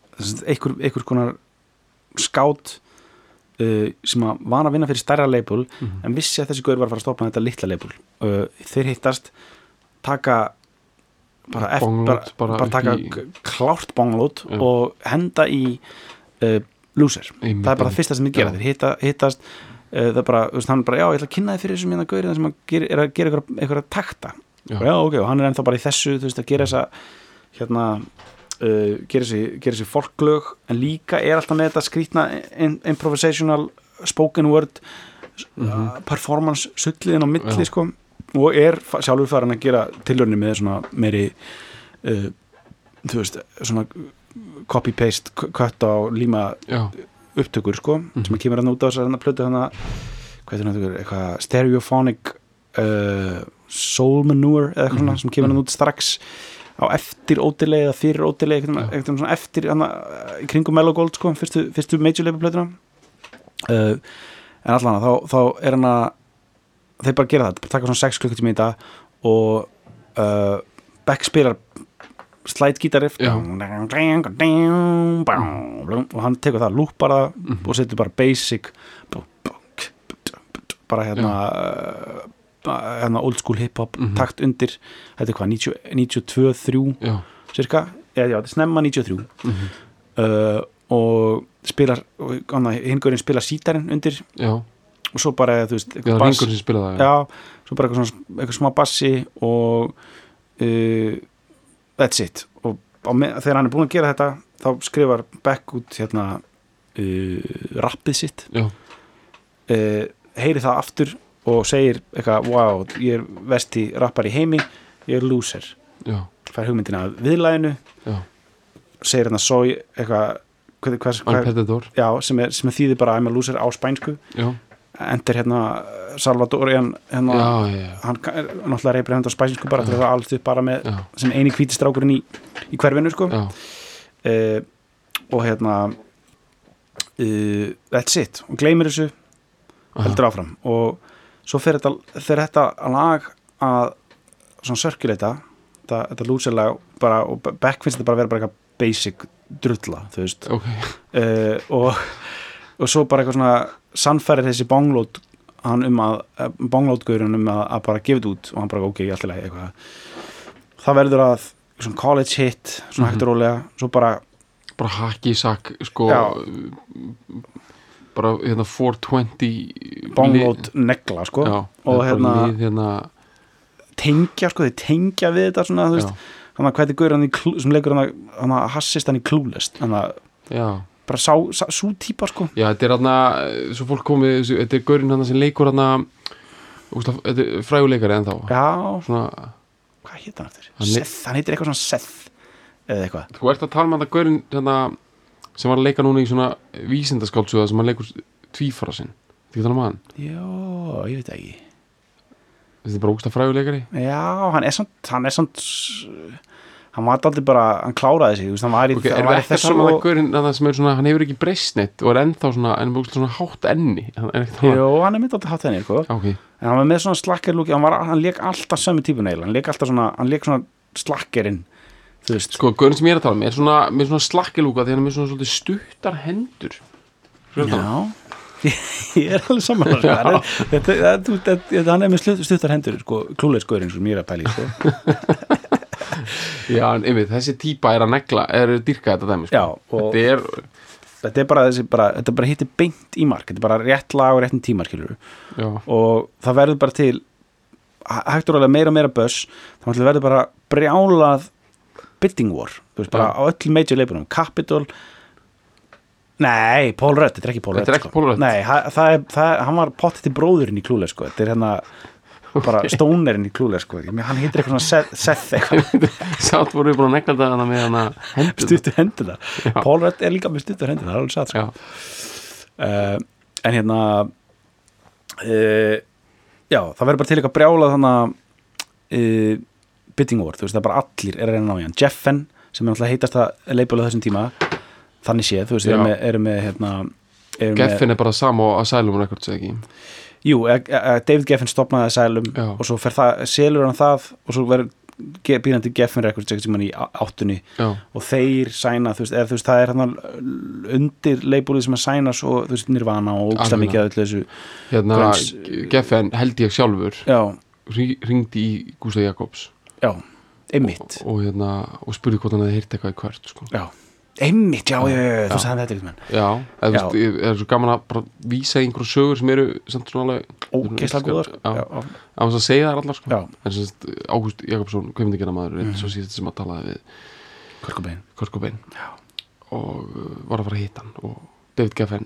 einhver, einhver konar skát uh, sem að var að vinna fyrir stærra leipul mhm, en vissi að þessi gaur var að fara að stoppa þetta litla leipul uh, þeir hittast taka bara, eft, Bonglót bara, bara bara, taka í- klárt bonglót Já. og henda í uh, loser. Einmitt, það er bara það fyrsta sem þið gera. Þeir hitta, hittast uh, það er bara, þú veist, hann er bara, já, ég ætla að kynna þið fyrir þessum hérna gaurið sem að gera, er að gera eitthvað, eitthvað takta. Já. já, ok, og hann er ennþá bara í þessu þú veist, að gera þessa hérna, uh, þessi, gera þessi folklög en líka er alltaf með þetta skrítna in, improvisational spoken word uh, performance sulliðin á milli Mhm. Sko, og er sjálfur farin að gera tilhörni með svona meiri uh, þú veist, svona copy-paste, k- cut á líma já, upptökur sko, sem að kemur hann út á þess að plötu hann hvað er þetta, eitthvað stereophonic uh, soul manure eða eitthvað svona sem kemur hann út strax á eftir ótileg eða fyrir ótileg eitthvað, svona eftir hann í kringum Mellow Gold sko, fyrstu, fyrstu major label plötuna uh, en allan þá, þá er hann að þeir bara gera það, bara taka svona 6 klukkutími í dag og uh, Beck spilar slide gítariff Já. og hann tekur það, lúpar það Mhm. og setur bara basic bara hérna old school hip hop Mhm. takt undir, þetta er hvað 90 92, 3 já, cirka, eða já, þetta er snemma 93 mhm, uh, og spilar hingurinn spilar sítarinn undir já. og svo bara, þú veist, eitthvað bass spila það já, svo bara eitthvað, svona, eitthvað smá bassi og uh, that's it. Og með, þegar hann er búin að gera þetta þá skrifar Beck út hérna uh, rappið sitt. Já, uh, heyri það aftur og segir eitthvað, wow, ég er vesti rappar í heimi, ég er loser já, fær hugmyndina af viðlæðinu já. Segir hérna svo eitthvað hvað, hvað, hvað, já, sem, er, sem er þýði bara I'm a loser á spænsku. Já, endur hérna Salvadorian hérna, já, já, já, hann er náttúrulega reybrið hendur á spænsku bara til að það allt upp bara með sem eini hvítistrákurinn í, í hverfinu sko. Uh, og hérna uh, that's it. Og gleymir þessu heldur áfram. Og svo fer þetta, fer þetta lag að svona sörkuleita þetta, þetta lúsilega bara og Beck finnst þetta bara að vera bara eitthvað basic drulla þú veist. Ok, uh, og, og svo bara eitthvað svona sannfærir þessi bonglót hann um að, bonglótgurinn um að, að bara gefa þetta út. Og hann bara ok, allt í lagi eitthvað. Það verður að svona college hit, svona hægt og rólega. Svo bara, bara haki sakk sko Já. Bara hérna 420 bonglót negla sko, já, og hérna lið, hérna tengja sko, þeir tengja við þetta svona, þú veist, hann að hvað er gaur hann í Clu- sem leikur hann að, hann að hassist hann í klúlest hann að bara sá, sá sú típa sko. Já, þetta er hérna svo fólk komið, þetta er gaurinn hérna sem leikur hérna úst, þetta er fræguleikari ennþá. Já, svona, hvað heit hann eftir? Hann Seth, hann heitir eitthvað svona Seth eða eitthvað. Þú ert að tala með þetta gaurinn hérna, sem var að leika núna í svona vísindaskáldsjóða sem hann leikur tvífara sinn. Þetta er tala um hann, já, ég veit ekki. Þetta er bara úst að fræguleikari Já, hann er samt hann er hann var aldrei bara, hann kláraði sig þú hann var í, ok, hann erum var við í ekki að þessu tala með og, hann hefur ekki breyst neitt og er ennþá svona, en svona hátt enni. Hann er Jó, hann er myndið að hatt henni sko. ok, en hann var með svona slakkerlúki hann, hann leik alltaf sömu típun eiginlega hann leik alltaf svona, hann leik svona slakkerinn þú sko, gaurinn sem ég er að tala um er svona, með svona slakkilúka því hann er með svona svolítið stuttar hendur. Svo er þetta- já. Ég er alveg saman er- þetta, hann er með slutt- stuttar hendur sko, klúleisgöðurinn sem ég er að pæli sko. Já, en yfir, þessi típa er að negla er að dyrka þetta dæmi sko. Já, þetta er, þetta er bara þessi bara, þetta bara hittir beint í mark þetta er bara rétt lag og réttin tímar skilur og það verður bara til hæ- hægt og ræðilega meira og meira þá ætlum verður bara brjálað bidding war, þú veist, bara á öllum major leipunum, Capitol Nei, Paul Rudd, þetta er ekki Paul Þetta er Rudd ekki Paul Rudd. Nei, það, það er, það, er- hann var pottið til bróðurinn í klúlega sko. þetta er hérna bara stónerinn í klúlega sko. Hann heitir eitthvað svona Seth, eitthvað, sátt voru við búin að þetta þarna með hana hendur stuttur hendina Paul Rudd er líka með stuttur hendina, það er alveg satt sko. Uh, en hérna uh, já, það verður bara til eitthvað brjálað þannig að uh, bidding war, þú veist, það er bara allir er að reyna að ná í hann, Jeffen sem er náttúrulega heitast að leipula þessum tíma þannig séð, þú veist, eru með, eru með hérna, með, Geffen er bara sama og Asylum Records ekki? Jú, e, e, David Geffen stopnaði Asylum Já. og svo fer það, selur hann það og svo verður býrandi Geffen Records einhvern tímann í á- áttunni. Já, og þeir sæna, þú veist, eða, þú veist það er hann undir leipúlið sem að sæna svo, þú veist, Nirvana og ógsta mikið að öllu þessu hérna Geffen held ég sjálfur. Já, ringdi í Gústa Jakobs já, einmitt og, hérna, og spurði hvort hann hefði heyrt eitthvað í kvört sko. já, einmitt, já, já, já, þú sagði þetta eitthvað Já, eða þú veist, ég er svo gaman að bara vísa einhverju sögur sem eru samt svona alveg ógeðslega góðar sko. Að segja þær allar sko. en sagt, Ágúst Jakobsson, kvimdegina maður Mhm. mm. svo síðast sem að talaði við Körkubein Já. og uh, var að fara að hitta hann og David Geffen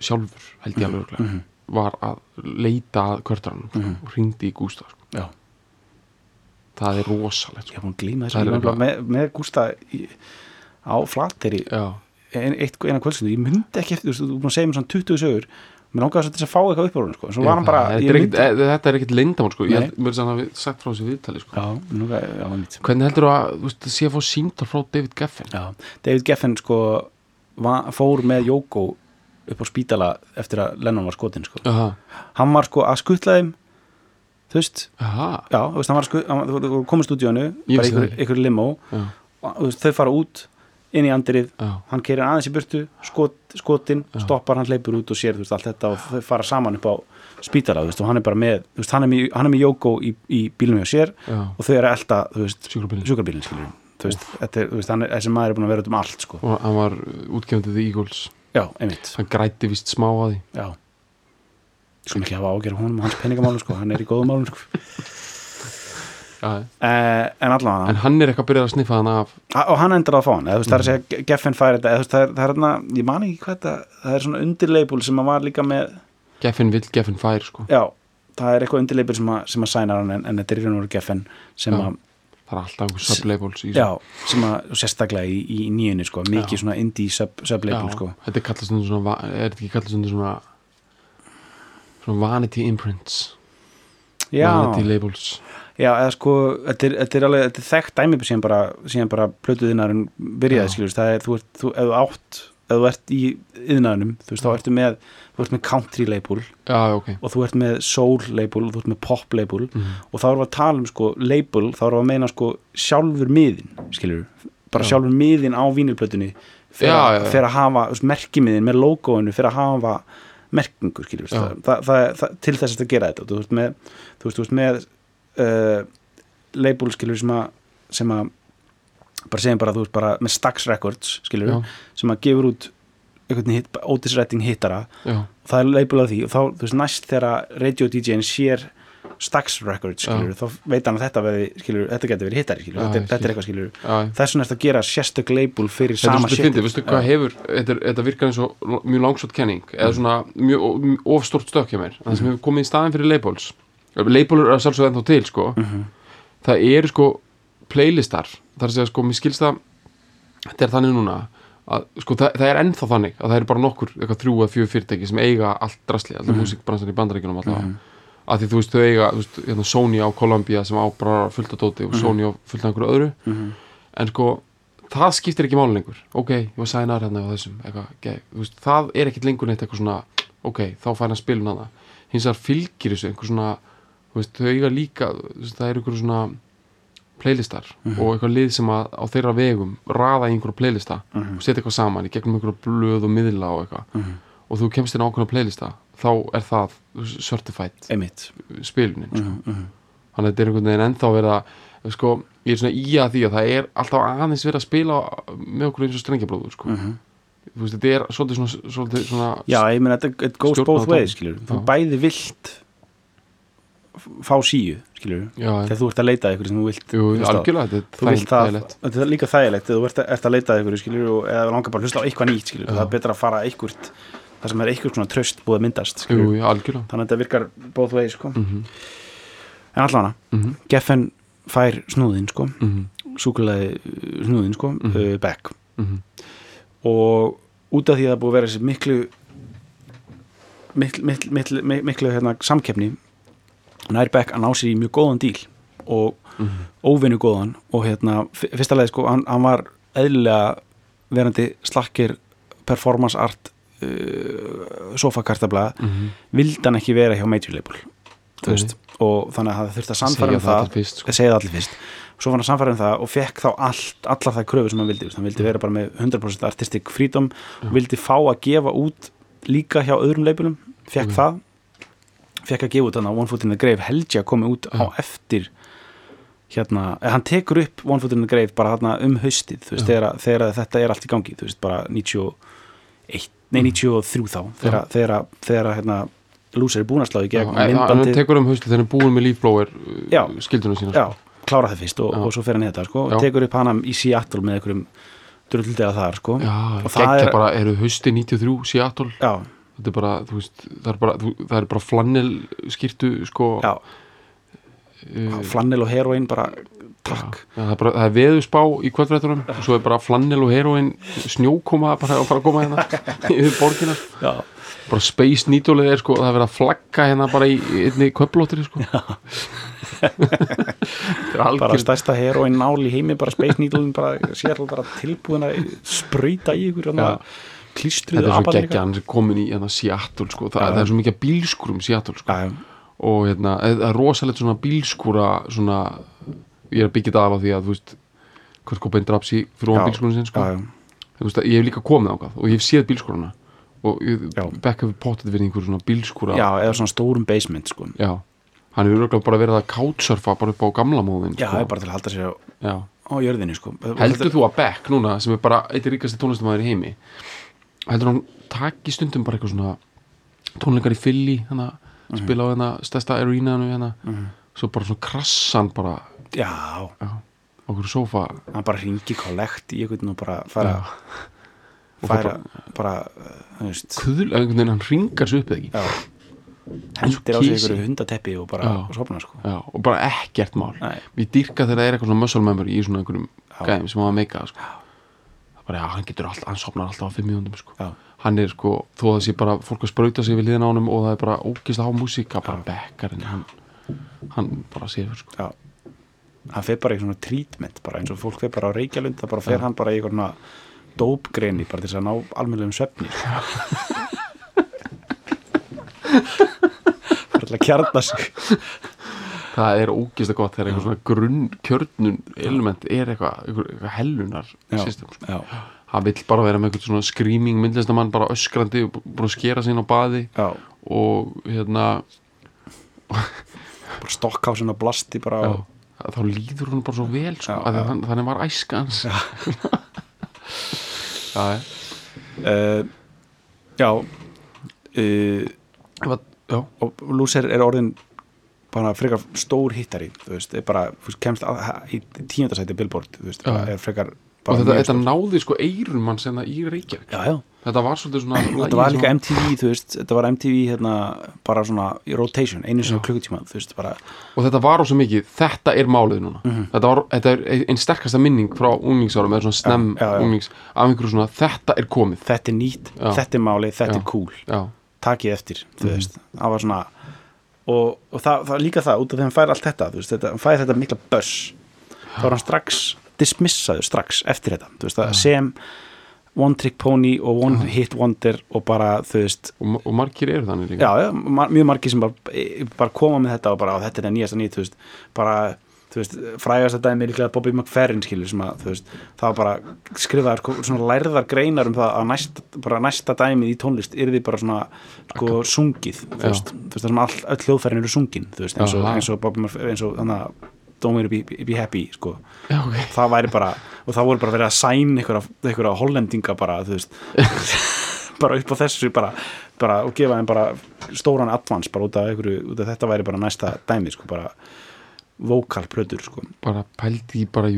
sjálfur held ég alveg örugglega, Mhm. var að leita að Kurtarann Mhm. og ringdi í Gústa sko. já, það er rosalegt ég sko. Það var eitthvað- með, með Gústa í, á flateri Já, ein, eina kvöldstundu, ég myndi ekki eftir þú búin að segja mér svona 20 sögur mér langaði þess að fá eitthvað upp á hún sko. var bara, þetta, er ekkit, þetta leyndamál sko. ég held, mér er við sagt frá þessu viðtali sko. já, langaði, já, hvernig heldur þú að þú veist, sé að fá síntal frá David Geffen Já, David Geffen sko va, fór með Jóko upp á spítala eftir að Lennon var skotin sko. Aha, hann var sko að skutla þeim þú veist, já, þú veist, hann var skutla hann voru komið stúdíónu, bara ykkur, ykkur limó já, og veist, þau fara út inn í andrið, hann keirir aðeins í burtu skot, skotin, Já. stoppar, hann hleypur út og sér, þú veist, allt þetta og þau fara saman upp á spítala, þú veist, og hann er bara með veist, hann er með, Jóko í, í bílum hjá sér og þau eru að elta, þú veist, sjúkrabílinn. sjúkarbílinn, skilur þú veist, er, er, þessi maður er búin að vera út um allt, sko, og hann var útgefndið The Eagles. Já, einmitt. Hann grætti vist smá að því. Já Sko ekki hafa ágjör honum og hans peningamálum sko, hann er í góðum málum sko. eh, En allavega en hann er eitthvað að byrja að sniffa hann af. Og hann endur að fá hann, eða, veist, það er að segja Geffen fær þetta, eða, það er, það er hérna, ég man ekki hvað þetta það er svona undirleipul sem að var líka með Geffen vill, Geffen fær sko. já, það er eitthvað undirleipul sem sem að sæna hann en, en þetta er í raun og veru Geffen sem að, það er alltaf einhver sublabels í já, sem að sérstaklega í, í nýjunni sko, mikið Já. svona indie sub, subleipul sko. Þetta er kallast svona er þetta ekki kallast svona svona vanity imprints. Já, vanity labels. Já, eða sko, þetta er, þetta er alveg þetta er þekkt dæmi síðan bara, bara plötuðinarinn byrjaði, skiljur, það er, þú ert, þú, ef þú átt, ef þú ert í yðnaðunum, þú veist, þá ertu með, þú ert með country label já, ok. og þú ert með soul label og þú ert með pop label mm. og þá erum við að tala um, sko, label, þá erum við að meina, sko, sjálfur miðin, skiljur, bara Já. sjálfur miðin á vínilplötunni fyrir að- hafa, merkimiðin með logoinu, fyrir að hafa merkingu, skiljur, það, til þess að gera þetta, þú veist, með, þú veist, þú veist, með uh, label skilur sem að sem að bara segjum bara þú veist bara með Stax Records skilur Já. sem að gefur út einhvern hit, Otis Redding hittara. Og það er label af því og þá þú veist næst þegar radio DJ-in sér Stax Records skilur þá veit hann að þetta veði skilur þetta getur verið hittari skilur þetta, er- þetta er eitthvað skilur þess vegna er þetta að gera sérstök label fyrir Þetta er sama shit þetta, er- þetta virkar eins og mjög langsótt kenning eða svona mjög ofstort stökk hjá mér en það sem hefur komið í staðin fyrir labels. Labelur er sjálfsög ennþá til sko. Mhm. það eru sko playlistar. Það er að segja sko, mér skilst það þetta er þannig núna að sko það, það er ennþá þannig að það eru bara nokkur eitthvað þrjú eða fjögur fyrirtæki sem eiga allt drasli, alltaf mm músikbransan í bandaríkjunum alltaf Mhm. Að því þú veist þau eiga þú veist, hérna, Sony á Columbia sem á bara fullt af dóti og Sony á fullt af einhverju öðru Mhm. en sko það skiptir ekki máli lengur ok, ég var sænar hérna á þessum eitthvað, okay. veist, það er ekkit lengur neitt eitthvað svona ok, þá fær hann spilun hana hins vegar fylgir þessu einhver svona veist, þau eiga líka, veist, það er einhver svona playlistar og eitthvað lið sem að á þeirra vegum raða í einhverju playlista Mhm. og setja eitthvað saman í gegnum einhverju blöð og miðla og eitthvað Mhm. og þú kemst inn á ákveðna playlista þá er það certified einmitt spilunin sko. Mhm, mhm. þannig að þetta er einhvern veginn ennþá verið að sko, ég er svona í að því að það er alltaf aðeins verið að spila með okkur eins og strengjablóður sko. Mhm. þú veist, þetta er svolítið svona, svolítið svona Já, ég meina þetta goes both ways þú bæði vilt fá síu skilur já, þegar þú ert að leita ykkur sem þú vilt jú, algjörlega, þetta er líka þægilegt þegar þú ert, ert að leita ykkur skilur og eða langar bara að hlusta á eitthvað nýtt skilur Já. það er betra að fara eitthvað það sem er eitthvað svona tröst búið að myndast jú, já, þannig að þetta virkar both ways sko mm en allavega, -hmm. Geffen fær snúðin sko Mm súkulega snúðin sko Mhm. uh, back -hmm. og út af því að það búið að vera þessi miklu miklu, miklu, miklu, miklu hérna, samkeppni nær Beck að ná sér í mjög góðan díl og Mhm. óvinnu góðan og hérna, fyrsta leið sko, hann, hann var eðlilega verandi slakkir performance art uh, sofakartabla Mhm. vildi hann ekki vera hjá major label og þannig að það þurfti að sannfæra um það. fyrst, sko. segja það allir fyrst. Svo var hann sannfæra um það og fekk þá allt, allar það kröfur sem hann vildi, hann vildi vera bara með 100% artistic freedom og vildi fá að gefa út líka hjá öðrum labelum, fekk það. Fekk að gefa út þannig að One Foot in the Grave held ég að komi út á Já. eftir hérna, hann tekur upp One Foot in the Grave bara þarna um haustið þú veist, þegar, þegar þetta er allt í gangi þú veist, bara 91 nei, 93 þá, þegar, þegar, þegar hérna, Loser er búin að slá í gegn en hann tekur um haustu þegar hann er búin með lífblóir Já. skildunum sína já, klára það fyrst og, og svo fer hann í þetta sko, og tekur upp hana í Seattle með einhverjum drulldeða þar sko. Já, og það er bara, eru hausti 93 Seattle, já, þetta er bara, þú veist það er bara, er bara flannel skýrtu, sko. Já, uh, flannel og heroin bara takk Já, það, er bara, það er veðusspá í kvöldrættunum og svo er bara flannel og heroin snjókoma bara að koma hérna yfir borgina já, bara Space Needle er sko, það er verið að flagga hérna bara í einni köplóttir sko. bara stærsta heroin nál í heimi bara Space Needle bara, sér bara tilbúin að sprauta í ykkur Já. klístruðu þetta er svo geggja, hann er komin í hérna, Seattle sko. það, það er svo mikið af bílskúrum Seattle sko. já, og hérna, það er rosalegt svona bílskúra svona, ég er að byggja þetta af því að þú veist, hvort Cobain draps í Já. bílskúrun sinn sko. já, já. Þú veist, ég hef líka komið ákvað og ég hef séð bílskúruna og ég, Já. Beck hefur potið verið einhver svona bílskúra já, eða svona stórum basement sko. Já. hann hefur örugglega bara verið að couchsurfa bara upp á gamla móðin já, sko. það er bara til að halda sér á, Já. á jörðinni sko. heldur þú að Beck núna sem er bara eitt ríkasti tónlistamæður í heimi heldur hann taki stundum bara eitthvað svona tónleikar í Philly hana, Mhm. spila á hérna stærsta arenaðinu hérna, svo bara svona krassan bara já, já, okkur sofa hann bara ringi kollekt í einhvern og bara fara Og færa, bara, þú veist kuðl, einhvern veginn hann ringar svo upp eða ekki hendir á sig einhverju hundateppi og bara Já. og sopna sko. já, og bara ekkert mál Nei. við dýrka þegar það er eitthvað svona muscle memory í svona einhverjum gæðum sem hann meika sko. það bara, já, hann getur alltaf, hann sopnar alltaf á fimm mínúndum sko. Já. hann er sko, þó að það sé bara fólk að sprauta sig við liðan á honum og það er bara ógist á músíka, bara bekkar en hann, hann bara séður sko. já hann fer bara í svona treatment bara eins og fólk fer bara á Reykjalund það bara fer Já. hann bara í eitthvað dópgreni bara til þess að ná almennlegum svefni það er til að kjarna sig það er ógist að gott þegar eitthvað svona grunn kjörnun element er eitthvað, eitthvað hellunar Já. system sko. já, hann vill bara vera með eitthvað svona screaming myndlistamann bara öskrandi og að skera sín á baði já, og hérna bara stokkhásin og blasti bara já, á, þá líður hún bara svo vel sko, Já, já. að hann, þannig var æskans já, uh, já. Uh, já, já. og Lúser er orðin bara frekar stór hittari þú veist, er bara, þú veist, kemst að, í tíundasæti Billboard, þú veist, er frekar og þetta, þetta náði sko eirum mann sem það í Reykjavík. Já, já, þetta var svolítið svona þetta var líka MTV þú veist, þetta var MTV hérna bara svona í rotation, einu á klukkutíma þú veist, bara, og þetta var ósað mikið, þetta er málið núna. Mhm. þetta, var, þetta er einn sterkasta minning frá unglingsárum eða svona snem Já, já, já. unglings af einhverju svona, þetta er komið. Þetta er nýtt þetta er máli, þetta er cool. Takið eftir, þú Mhm. veist. Það var svona og, og það, það líka það, út af því að hann fær allt þetta veist, þetta, hann fær þetta mikla buzz. Þá er hann strax dismissaður strax eftir þetta, veist, sem one trick pony og one hit wonder og bara, þú veist og, og margir eru þannig líka. Já, mar mjög margir sem bara, bara koma með þetta og bara, þetta er það nýjasta nýtt, þú veist bara, þú veist, frægast að dæmi er líklega Bobby McFerrin skilur sem að, þú veist það var bara skrifaðar, svona lærðar greinar um það að næsta, bara næsta dæmið í tónlist er því bara svona, sko, sungið þú veist, þú veist, það sem all, öll hljóðfærin eru sungin, þú veist, eins og, eins og Bobby McFerrin, eins og þannig að Don't Worry Be, Be Happy, sko. Já, ok. Það væri bara, og það voru bara verið að sæn einhverja, hollendinga bara, bara upp á þessu bara, bara og gefa þeim bara stóran advance bara út af, einhverju, út af þetta væri bara næsta dæmi sko, bara vokalplötur sko. bara pældi í bara,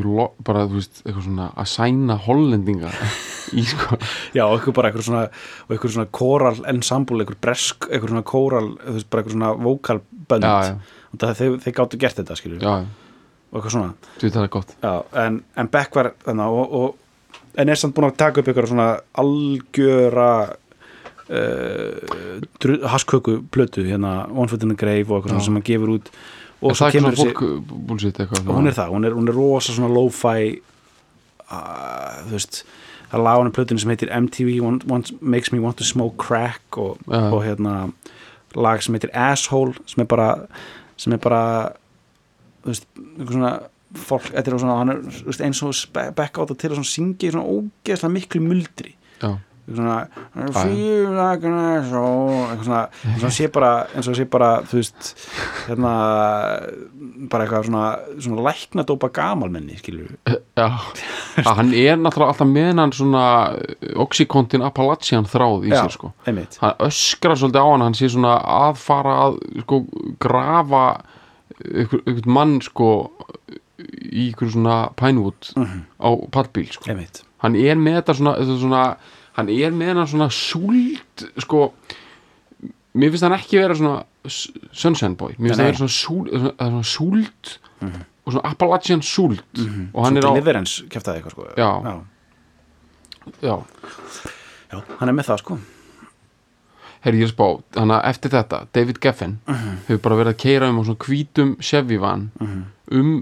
bara veist, eitthvað svona að sæna hollendinga í sko. Já, og eitthvað bara eitthvað svona og eitthvað svona kóral ensemble, eitthvað bresk eitthvað svona bara eitthvað svona vokalbönd þeir, þeir gáttu gert þetta, skilur já, og eitthvað svona. Þú veit það er gott. Já, en, en Beck var þannig og, og en er samt búin að taka upp ykkur svona algjöra uh, hasköku plötu hérna One Foot in the Grave og eitthvað sem hann gefur út. Og Er það kemur svona fólk búlsitt eitthvað? Hún er það, hún er, hún er rosa svona lo-fi uh, þú veist það er lag á henni plötunni sem heitir MTV want, want, Makes Me Want to Smoke Crack og, og hérna lag sem heitir Asshole sem er bara sem er bara veist, svona fólk, þetta er svona, hann er veist, eins og á þetta til að svona syngja í svona ógeðslega miklu muldri. Já, svona svona, sé bara eins og sé bara, þú veist hérna, bara eitthvað svona svona læknadópa gamalmenni skilur við, já. að hann er náttúrulega alltaf með hann svona Oxycontin Appalachian þráð í sér sko. hann öskrar svolítið á hann hann sé svona að fara að sko, grafa ykkur mann sko í ykkur svona Pinewood á pallbíl sko. Hann er með þetta svona, þetta svona hann er með hann svona súld sko mér finnst hann ekki vera svona sunshine boy, mér finnst hann vera svona súld, svona, svona súld og svona Appalachian súld. Og hann Svo er á, Deliverance kæftaði eitthvað sko. Já. já. já, Já, hann er með það sko herri ég er spá hann að eftir þetta, David Geffen hefur bara verið að keira um á svona hvítum Chevy van um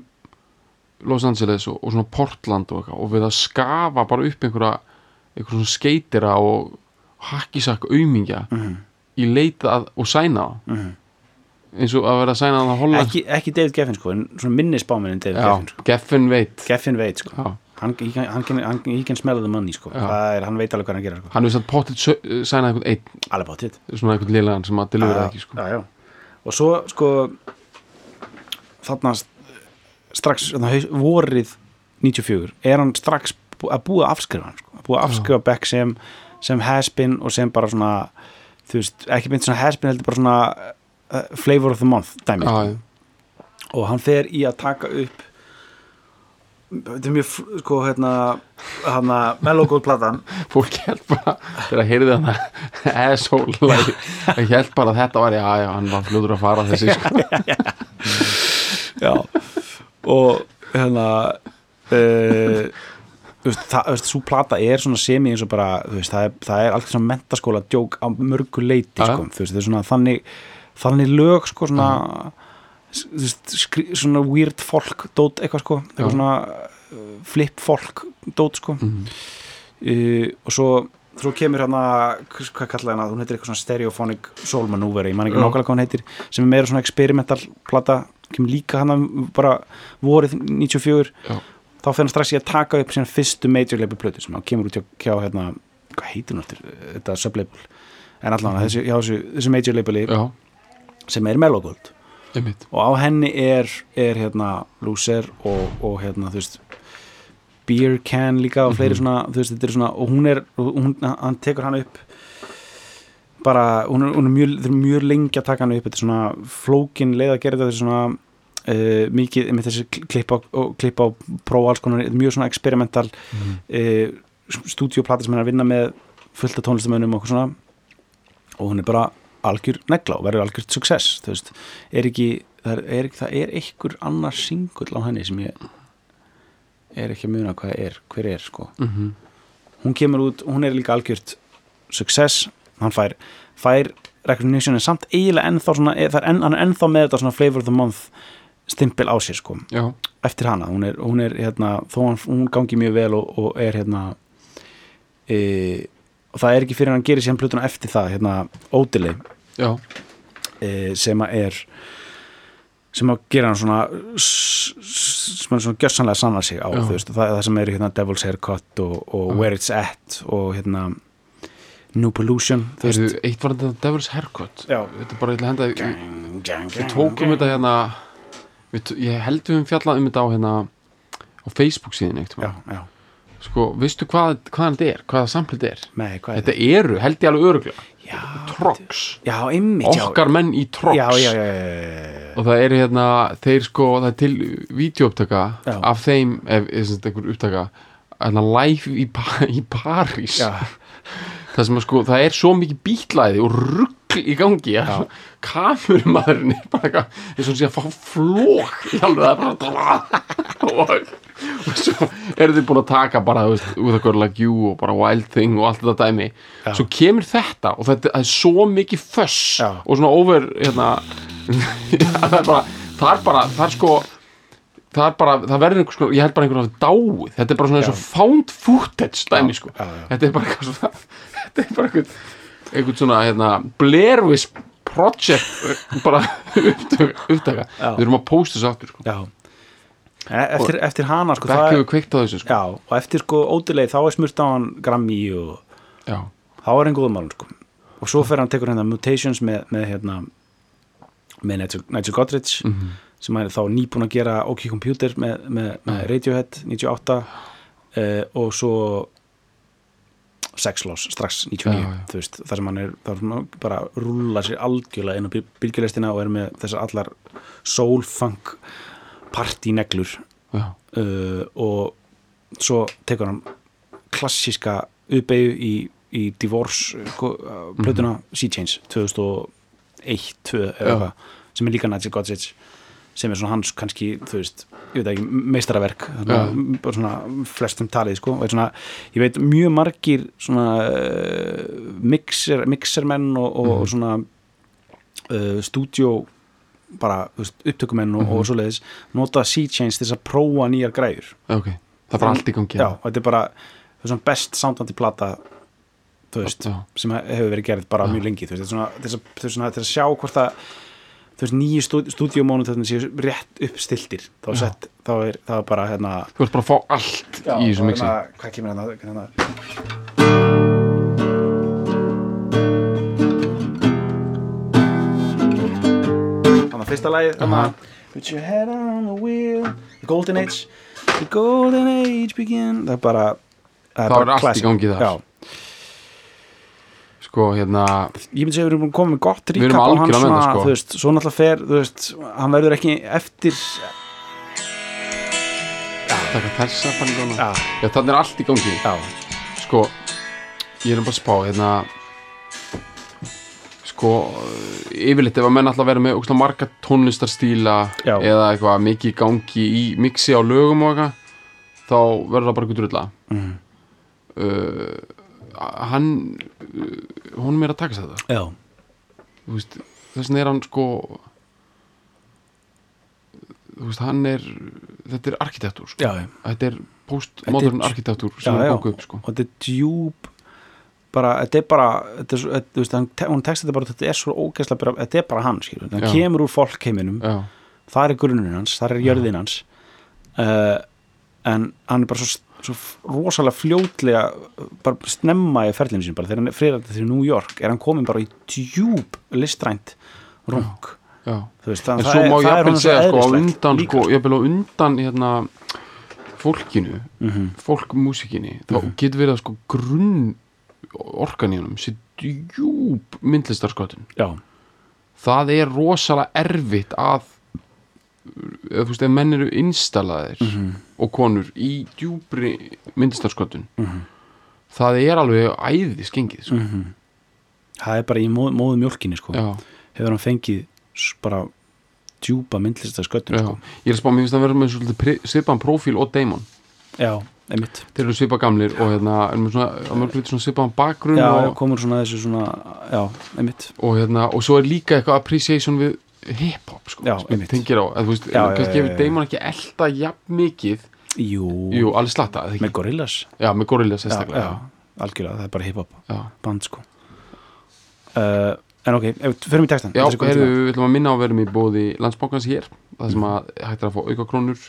Los Angeles og, og svona Portland og, eitthvað, og við að skafa bara upp einhverja einhverja svona skeitira og hakkisakk aumingja í leita að, og sæna eins og að vera að sæna að Holland. Ekki, ekki David Geffen sko, en svona minnisbáminn David já, Geffen sko. Geffen veit. Geffen veit sko. Já. Hann, hann, hann, he can smell the money sko er, hann veit alveg hvað hann gerir sko hann hefur satt potið sæna einhvern einn alveg báttið svona einhvern liðlegan sem að delivera ekki sko. já, já. og svo sko þarna st- strax vorið 94 er hann strax að búa að afskrifa hann sko. að búa að afskrifa Beck sem, sem has-been og sem bara svona þú veist, ekki mynd svona has-been heldur bara svona uh, flavor of the month dæmi sko. og hann fer í að taka upp þetta er mjög sko hérna hérna Mellow Gold platan fólk held bara þegar að heyrði hann asshole like, held bara að þetta var já, já, hann var fljóður að fara þessi sko. já. Og hérna uh, þú veist, það, svo plata er svona semi eins og bara, veist, það er, það er allt svona mentaskóla djók á mörgu leiti, sko, veist, er svona þannig þannig lög, sko, svona veist, skri, svona weird folk dót, eitthvað, sko, eitthvað svona uh, flip folk dót, sko. Mhm. uh, og svo svo kemur hérna, hvað kallaði hana? Hún heitir eitthvað svona stereophonic soul maneuver ég man ekki nákvæmlega hvað hún heitir sem er meira svona experimental plata. Kemur líka hana bara vorið 94 Já. þá fyrir hann strax í að taka upp sína fyrstu major label plötu sem hann kemur út hjá, hérna, hvað heitir hún eftir þetta sublabel? En allan þessi, hjá þessu, þessu major labeli sem er Mellow Gold einmitt. Og á henni er, er hérna Loser og, og hérna þú veist Beer Can líka og fleiri svona, þú veist, þetta er svona og hún er, og hún, hann tekur hann upp bara, hún er, hún er mjög, mjög lengi að taka hann upp þetta er svona flókin leið að gera þetta þetta er svona uh, mikið með þessi klipp á, og klipp á pró alls konar, mjög svona experimental Mhm. uh, stúdíoplata sem hann er að vinna með fullt af tónlistamönnum og okkur svona. Og hún er bara algjör negla og verður algjört success þú veist, er ekki það er, er, það er einhver annar singull á henni sem ég er ekki að muna hvað er, hver er sko. Mhm. hún kemur út, hún er líka algjört success, hann fær fær recognition en samt eiginlega ennþá svona, e- er enn, hann er ennþá með þetta svona flavor of the month stimpil á sér sko. Já, eftir hana, hún er, hún er hérna, þó hann, hún gangi mjög vel og, og er hérna e, og það er ekki fyrir hann gerir sér plötuna eftir það, hérna Ódili já, e, sem að er sem að gera hann svona sem hann svona gjössanlega sanna sig á veist, það, það sem eru hérna Devil's Haircut og, og. Where It's At og hérna New Pollution veist. Heyrðu, eitt var þetta Devil's Haircut? Já. þetta er bara eitthvað henda við, tókum þetta hérna við, ég held við um fjallað um þetta á hérna á Facebook síðan eitt já, já, sko, veistu hvað, hvað þetta er, hvaða samplið þetta er? Með hvað er þetta eru, held ég alveg öruglega Trox, já, einmitt já. okkar menn í Trox. Já, já, já, já, já, og það er hérna, þeir sko það er til vídeouptaka Já. af þeim, ef, ef sem sagt einhver upptaka hérna live í, Pa- í París. Já. það sem að sko, það er svo mikið bítlæði og rugg rugl í gangi ja. kamerumæðurinn er bara eitthvað eins og hann sé að fá flók í alveg og, og svo eru þið búin að taka bara, þú veist, With a Girl Like You og bara Wild Thing og allt þetta dæmi. Svo kemur þetta og þetta er svo mikið föss Já. og svona over hérna já, það er bara, það er bara, það er sko það bara, það verður einhvers sko, ég held bara einhvern veginn dáið, þetta er bara svona eins og found footage dæmi sko, já, já. þetta er bara eitthvað þetta er bara einhvern, einhvern svona hérna, Blair Witch Project bara upptaka, við erum að posta þessu aftur sko. En eftir, eftir hana sko, á þessu sko. já, og eftir sko ódileg þá er smurt á hann Grammy og já, þá er hann góðum málum sko. og svo fer hann tekur hérna Mutations með, með hérna með Nigel, Nigel Godrich Mhm. sem er þá nýbúin að gera OK Computer með, með, með Radiohead 98 uh, og svo Sex Loss strax 99 Já, já. veist, þar sem hann er þar sem hann bara rúlla sér algjörlega inn á bylgjulistina og er með þessar allar soul funk partyneglur uh, og svo tekur hann klassíska uppeyju í, í Divorce uh, plötuna Sea Change 2001 2, eða Já. eitthvað, sem er líka Nigel Godrich sem er svona hans kannski, þú veist ég veit ekki, meistaraverk þarna, bara svona flestum talið sko og er svona, ég veit mjög margir svona uh, mixer, mixermenn og, og, og svona uh, stúdjó bara veist, upptökumenn og, og svoleiðis nota Change til þess að prófa nýjar græður ok það bara allt í gangi já, og þetta er bara það svona best soundandi plata þú veist, Já. sem hefur verið gerð bara mjög lengi, þú veist, þetta er svona, til þess að- sjá hvort að þú veist, nýju stúdíumónu þetta séu rétt uppstiltir þá, Já. sett, þá er það bara hérna þú ert bara að fá allt í þessu mixi. hérna, hvað kemur hérna, hérna? Þannig að fyrsta lagið þannig að put your head on the wheel. The golden age. The golden age begin. Það er bara það Það bara er allt í gangi þar. Já. Sko hérna ég myndi segja að við erum komið með gott ríkap á hann svona, það, sko. þú veist, svo náttúrulega fer, þú veist hann verður ekki eftir taka þessa bandana já, já þannig er allt í gangi já, sko ég er bara að spá hérna sko yfirleitt ef að menn alltaf vera með ógstlega marga tónlistarstíla Já. eða eitthvað mikið í gangi í mixi á lögum og eitthvað þá verður það bara drulla mm. uh, hann uh, honum er að taka sér þetta þess vegna er hann sko þú veist hann er þetta er arkitektúr sko. já, þetta er postmodern er- arkitektúr sem er bókuð upp sko. og þetta er djúb bara, þetta er bara þetta er, þú veist, hún tekst þetta bara þetta er svo ógeðslega, bara, þetta er bara hann skilur, hann Já. kemur úr fólkheiminum. Já, það er grunnurinn hans, það er jörðin hans. Uh, en hann er bara svo, svo rosalega fljótlega bara snemma í ferlinu sín bara þegar hann er friðandi til New York er hann komin bara í djúb listrænt rung veist, en svo má ég svo segja sko á undan sko, á undan hérna fólkinu, Mhm. fólkmúsikinni þá getur verið að sko grunn honum sér djúb myndlistarskotun það er rosalega erfitt að eða þú veist, ef menn eru installaðir Mhm. og konur í djúbri myndlistarskotun Mhm. það er alveg æði skengið sko. það er bara í móð, móðu mjólkinni sko. hefur hann fengið bara djúpa já. sko. ég er að spá, mér finnst það að vera með svipaðan prófíl og Damon já, einmitt þeir eru svipa gamlir og hérna er með svona, svipaðan bakgrunn já, og, komur svona þessu svona já, einmitt og hérna, og svo er líka eitthvað appreciation við hip-hop sko, sem ég tengir á, að veist, Já, kannski hefur. Damon ekki elda jafn mikið. Jú, jú, alveg slatta, með gorillas. Já, með Gorillaz algjörlega, það er bara hip-hop band sko. Uh, en ok, förum í textan Já, við ætlum að minna á að vera með bóði landsbókans hér, það sem að hægt er að fá aukakrónur.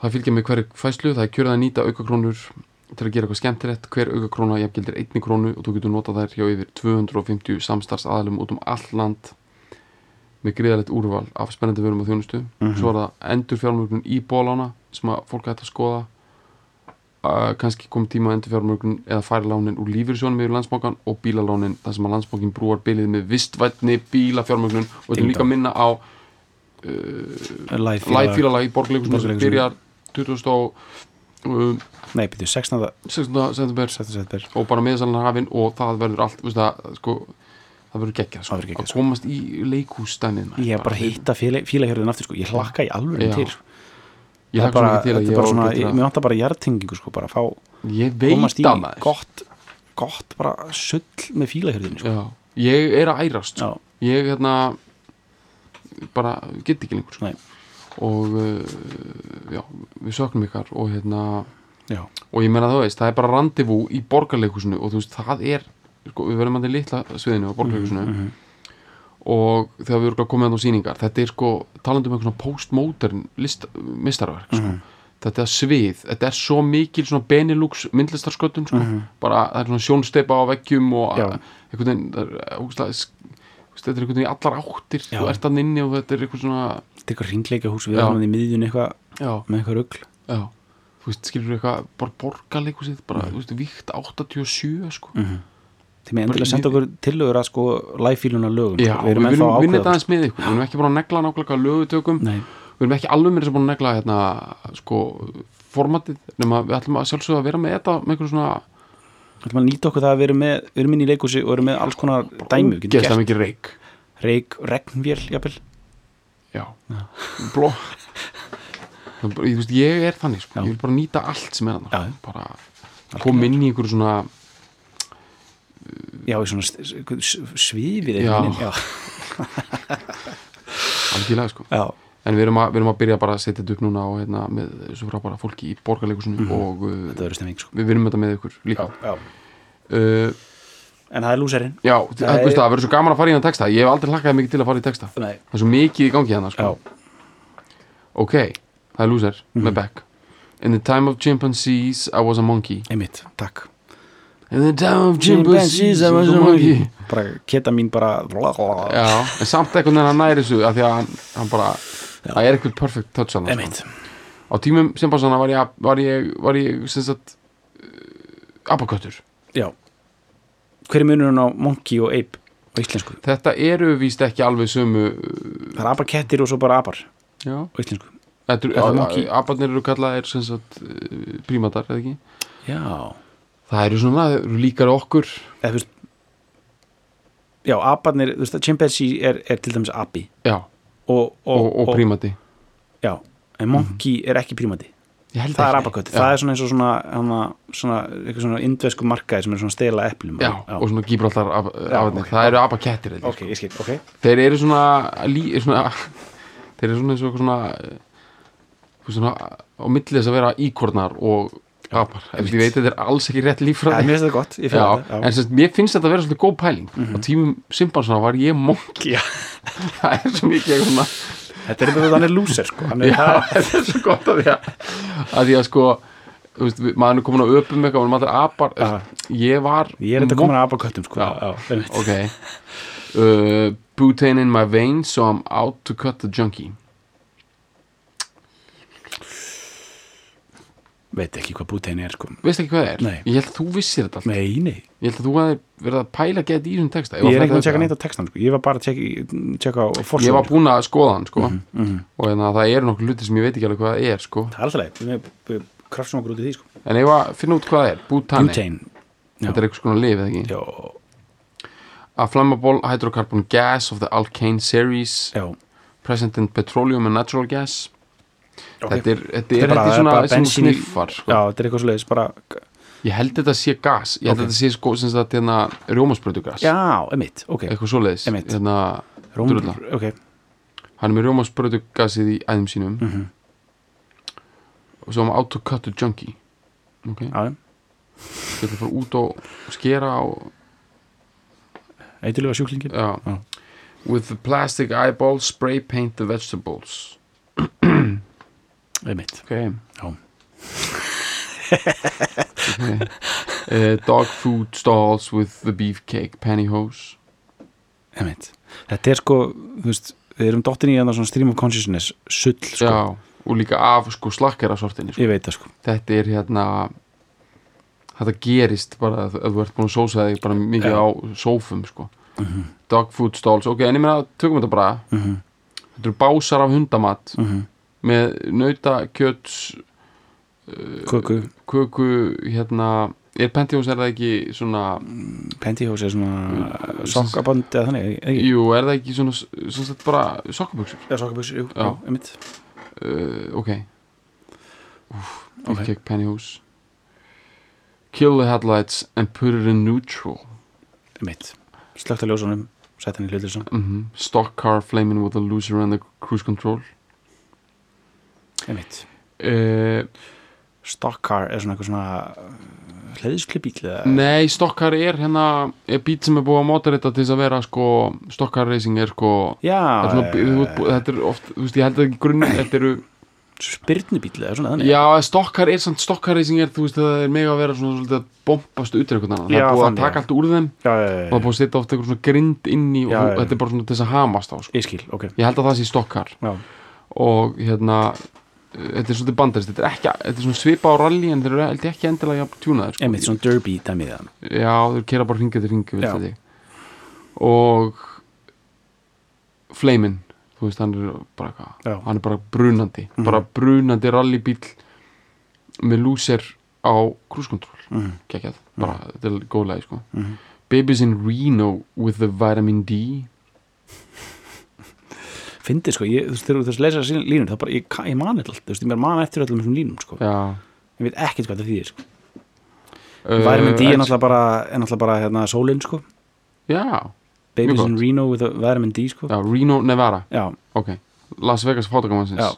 Það fylgja með hverju fæslu, það er kjörið að nýta aukakrónur til að gera eitthvað skemmtilegt. Hver aukakróna jafngildir einni krónu og þú getur notað þær hjá yfir 250 samstarfs aðalum út um all land með gríðalegt úrval af spennandi vörum og þjónustu Mhm. svo er það endur fjármögnun í bólána sem að fólk hægt að skoða uh, kannski kom tíma endur fjármögnun eða færi lánin úr lífyrsjónum yfir landsbókan og bílalánin þar sem að landsbókin brúar bilið með vistvætni bílafjármögnun og þetta er líka minna á live lægfílalag í borgleikusinu sem byrjar 20. og um, nei, byrju, 16. 16. september 16. september og bara miðsalinn hafinn og það verður allt veist það, sko, það verður geggjað sko. Að komast í leikhússtænin ég er bara hitta fílahjörðin aftur sko, ég hlakka í alveg til. Sko. ég hlakka bara, til að ég að- mér vantar bara jarðtengingu sko, bara að fá, ég komast í gott, gott bara sull með fílahjörðin sko. Ég er að ærast Já, ég hérna bara get ekki lengur sko. Og uh, já, við söknum ykkar og hérna já, og ég meina það veist, það er bara randevú í borgarleikusinu og þú veist, það er sko, við verðum að til litla sviðinu á borgarleikusinu mhm. og þegar við erum komið að á sýningar þetta er sko, talandi um eitthvað postmodern mistarverk sko. Mhm. þetta svið, þetta er svo mikil svona Benelux myndlistarskötun sko. bara það er svona sjónsteipa á veggjum og einhvern veginn það er þú veist, þetta er einhvern veginn í allar áttir Já. þú ert að inni og þetta er eitthvað svona þetta er eitthvað ringleika hús við erum í miðjun eitthvað með eitthvað rugl já þú veist, skilur eitthvað, bara borgarleikusið bara, þú veist, víkt 87 sko. Þið með endilega senda okkur tillögur að sko live-fíluna lögum. Já, við erum ennþá vinnum að ákveða, aðeins með ykkur. Við erum ekki búin að negla nákvæmlega lögutökum Nei, við erum ekki alveg með þess að búin að negla hérna, sko, formatið nema við ætlum að sjálfsögða að vera með þetta með einhverjum svona við ætlum að nýta okkur það að við erum með við erum inn í leikhúsi og erum með alls konar dæmi við gert. mikið reik reik, regnvél, jafnvel. Já, bló er bara- ég, er þannig sko. Já. ég vil bara nýta allt sem er hann Já. bara koma inn í einhverju svona já, í svona s- s- svifið Já. já, algjörlega sko. já, en við erum, að, við erum að byrja bara að setja þetta upp núna og hérna, með svo frábæra fólki í borgarleikusinu og uh, stemming sko. við vinnum þetta með ykkur líka. Uh, en það er lúserinn. Já, það, það verður svo gaman að fara í hann texta. Ég hef aldrei hlakkaði mikið til að fara í texta. Nei. það er svo mikið í gangi hérna sko. ok, það er loser með Beck. In the time of chimpanzees I was a monkey. Einmitt, takk in the time of chimpanzees I was a monkey. Bara keta mín bara já, en samt einhvern veginn hann næri þessu af því að hann, hann bara það er eitthvað perfect touch hann einmitt, á tímum simpansana var ég, var ég, var ég sem sagt uh, abaköttur já. Hver er munurinn á monkey og ape á íslensku? þetta eru víst ekki alveg sömu uh, það er apakettir og svo bara apar já, á íslensku. Þetta Er það eru, monkey? abarnir eru kallaðir sem sagt uh, prímatar, eða ekki? Já, það eru svona, eru líkar okkur. Eða þú veist já, aparnir, þú veist að chimpanzee er, er til dæmis api. Já, og, og, og, prímati. Já, en monkey er ekki prímati. Það er Já. það er svona eins og svona, hana, svona eitthvað svona indvesku markaði sem er svona stela eplum já, og svona gíbraltar af, afarnir, ok. það eru abakettir held ég, ok, ég skil, ok. Sko. þeir eru svona, lí, svona þeir eru svona eins og svona svona á milli þess að vera íkornar og apar en ég veit að þetta er alls ekki rétt Já, líffræði mér finnst það gott, Já, það en semst, mér finnst þetta að vera svolítið góð pæling. Á tímum simpansana var ég Já. það er svo mikið eitthvað Þetta er eitthvað þannig lúser sko. Er, Já, þetta er svo gott að því að, að því að sko þú veist, maður er komin að öpum eitthvað maður er apar Já. ég var Ég er þetta komin að apaköttum sko. Já. já, einmitt. ok. Uh, butane in my veins so I'm out to cut the junkie Veit ekki hvað bútein er sko. Veist ekki hvað það er? Nei. ég held að þú vissir þetta allt. Nei, nei. Ég held að þú hefði verið að pæla gett í þessum texta. Ég er ekki að tjekka neitt á textan sko. Ég var bara að tjekka, á ég forsögur var búinn að skoða hann sko. Mhm, og þannig að það eru nokkuð hluti sem ég veit ekki alveg hvað það er sko. Það er alltaf leið, við, krafsum okkur út í því sko. En ég var að finna út hvað það er. Butane þetta er eitthvað svona lif eða ekki? Já, a flammable hydrocarbon gas of the alkane series. Já. Present in petroleum and natural gas. Þetta er, þetta er, bara- þetta er það er svona bara í- sniffar sko. Já, þetta er eitthvað svo leiðis bara ég held þetta sé gas ég held Ok. þetta sé sko sem sagt hérna rjómasprötugas Já, emitt, ok eitthvað Einmitt. hérna, Róm, drulla. ok hann er með rjómasprötugasið í æðum sínum Mhm. og svo hann auto cut the junkie ok, Já, þetta er að fara út og skera og eitthvað sjúklingin já. Já. with the plastic eyeballs spray paint the vegetables Emitt ok Já. okay. uh, dog food stalls with the beefcake pantyhose Emitt Þetta er sko, þú veist Við erum dottin í hérna svona stream of consciousness Sull sko, já, og líka af sko slakkera sortinni sko. ég veit það sko þetta er hérna þetta gerist bara að, þú ert búin að sósa þig bara mikið Já. á sófum sko. dog food stalls, ok, en ég meina tökum þetta bara, Mhm, þetta eru básar af hundamat mhm. Með nautakjöts Köku. köku hérna er Penthouse er það ekki svona Pantyhose er svona Mm, sokkaband eða þannig, ekki? jú, er það ekki svona svona sett bara sokkabuxur? Já, sokkabus, jú, Já. já, einmitt. Uh, ok. Úf, Ok. Dýrkek Pennyhose Kill the headlights and put it in neutral. Einmitt, slögt að ljósunum Sett hann í hlutur saman, mm Stock car flaming with a loser and the cruise control uh, Stock car er svona eitthvað svona hlæðislu bíl eða? Nei, stock car er hérna er bít sem er búið að móta þetta til þess að vera sko, stock car racing er sko. Já, er, svona, búið- þetta er oft, þú veist, ég held að grunn þetta eru, spyrnubíl eða svona þannig? Já, stock car er samt racing er, þú veist, það er mega að vera svona svolítið að bombast út einhvern annan, það Já, er búið að taka já. allt úr þeim. Já, já, og það já, er búið að setja oft eitthvað svona grind inn í og Já, já, já. þetta er bara svona til þess að hamast á sko. ég skil, ok. Ég held að það sé stokkar Já, og hérna þetta er svolítið bandarist, þetta er ekki þetta er svona svipa á rally en þeir eru ekki endilega jafn tjúnaðir sko. einmitt svona derby dæmið já, þeir kera bara hringið til hringið og Flamin þú veist, hann er bara eitthvað hann er bara brunandi, Mhm. bara brunandi rallybíl með lúser á cruise control Mhm. geggjað, bara, þetta er góðlega sko. Mhm. Babies in Reno with the vitamin D Fyndið sko, ég, þú veist, þegar þú veist lesa sín línur þá bara, ég, ég man þetta allt, þú veist, ég mér man eftir öllum þessum línum sko, já. Ég veit ekkert hvað það þýðir sko. Uh, Vitamin D er náttúrulega bara, er náttúrulega bara hérna, sólinn sko, Já, Babies in. Reno with a vitamin D sko. Já, Reno, Nevada. Já, Ok, Las Vegas fótakamannsins Já.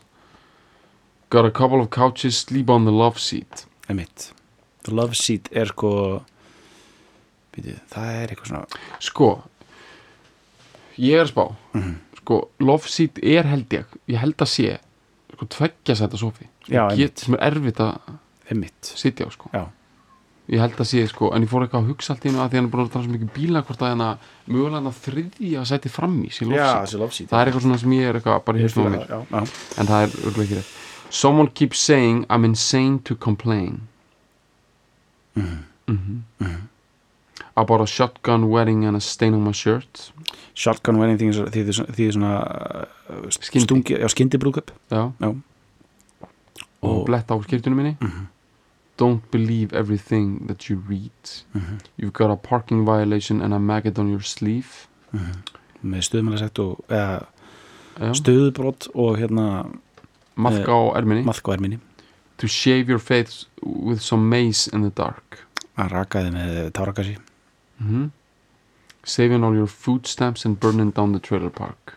Got a couple of couches, sleep on the love seat. Einmitt. The Love Seat er sko býtu, það er eitthvað svona Sko Ég er að spá. Mhm. Sko, love seat er held ég Ég held að sé Sko, tveggja sæta sofi sem, er erfitt að sitja á sko. Ég held að sé sko En ég fór eitthvað að hugsa allt í hennu að því hann er búin að tala svo mikið bíla hvort að mögulega hann að þriðja sæti fram í sér Seat. Það er eitthvað svona sem ég er eitthvað bara á fíla mér. en það er örgulega ekki rétt. Someone keeps saying I'm insane to complain. Mhm. Mhm. About a shotgun wedding and a stain on my shirt. Shotgun wedding því því svona uh, Skyndi. stungi, já, skyndi Já, Já. og Og- bletta á skiptunum minni. Mhm. Don't believe everything that you read. Mhm. You've got a parking violation and a maggot on your sleeve. Með stöðmælasegt og eða, Já. stöðubrot og hérna Maðka á erminni. maðkvæðminni To shave your face with some mace in the dark. Að rakaði með tárakassi mm Saving all your food stamps and burning down the trailer park.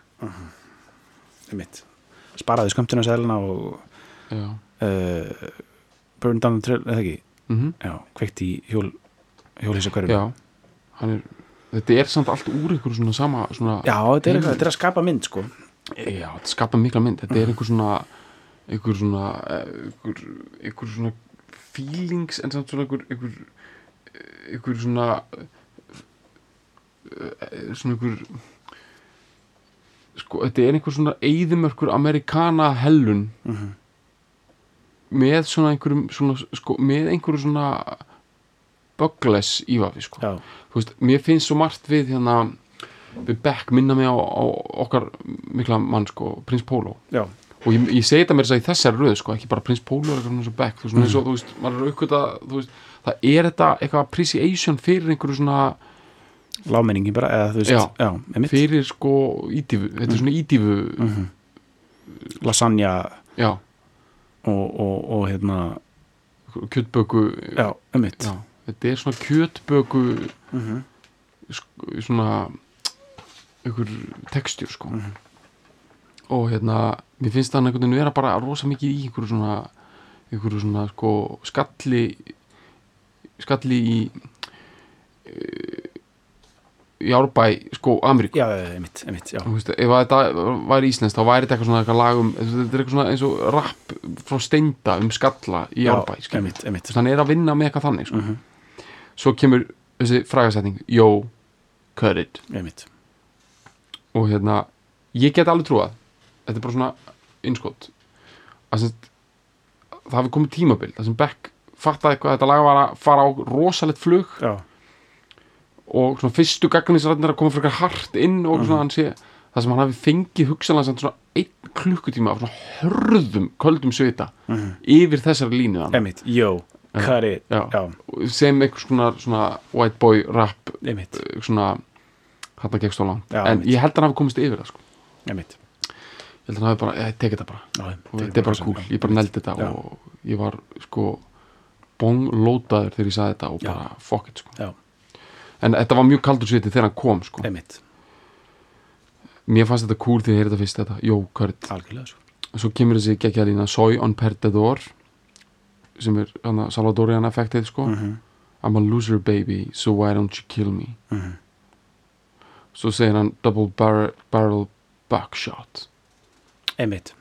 Einmitt. Sparaði skömmtunarsæluna og Já. uh, burn down the trail, eða ekki? Mm já, kveikt í hjól er Þetta er samt allt úr ykkur svona sama svona, Já, þetta er, þetta er að skapa mynd sko. Já, þetta skapar mikla mynd. Þetta er einhver svona einhver svona einhver, einhver svona feelings en samt svona einhver einhver, einhver svona svona einhver sko, þetta er einhver svona eyðimörkur amerikana hellun Mhm. með svona einhverjum svona, sko, með einhverjum svona buggless ívafi sko Já, þú veist, mér finnst svo margt við hérna við Beck minna mig á, á okkar mikla mann sko, Prins Pólo já, og ég, ég segi þetta mér þess að í þessari röð sko, ekki bara Prins Pólo er eitthvað og Beck þú veist, mm. maður er aukvitað það er þetta eitthvað appreciation fyrir einhverju svona, lámenningin bara eða þú veist, Já. já fyrir sko ídífu, þetta er svona ídífu Mhm. lasagna já, og, og, og hérna kjötböku já, já, þetta er svona kjötböku Mhm. sko, svona einhver textjur sko Mhm. og hérna mér finnst það einhvern veginn vera bara rosa mikið í einhverju svona einhverju svona sko skalli skalli í e, í árbæ sko Ameríku. Já, já, einmitt, einmitt, já. Veist, ef að þetta væri íslenskt þá væri þetta eitthvað svona eitthvað lag um þetta er eitthvað svona eins og rapp frá steinda um skalla í Já, árbæ skilur. einmitt, einmitt. Hann er að vinna með eitthvað þannig sko. Mhm. svo kemur þessi frægasetning yo, cut it einmitt. Og hérna, ég get alveg trúað þetta er bara svona innskott að sem, það hafi komið tímabil það sem Beck fattaði hvað þetta lag var að fara á rosalegt flug. Já, og svona fyrstu gagnisrætnir að koma frekar hart inn og svona hann sé það sem hann hafi fengið hugsanlega svona einn klukkutíma af svona hörðum köldum svita Mhm. yfir þessari línu hann einmitt, jó cut it. Sem einhvers konar svona white boy rap einmitt, uh, svona hann langt. Já, en ég held að hann hafi komist yfir það sko. einmitt. Ég held að hann hafi bara, ég tekið þetta bara. Þetta er bara cool, ég bara neldi þetta Já. og ég var sko bonglótaður þegar ég sagði þetta og Já. bara fuck it sko. Já. En þetta var mjög kaldur sviti þegar hann kom sko. mér fannst þetta cool þegar ég heyrði þetta fyrst þetta, jó, Kurt. Algjörlega sko. svo kemur þessi geggjalína Soy on Perdedor sem er Salvadorian effektið sko. Mhm, I'm a loser baby, so why don't you kill me? Mhm. svo segir hann double barrel, barrel buckshot. Einmitt.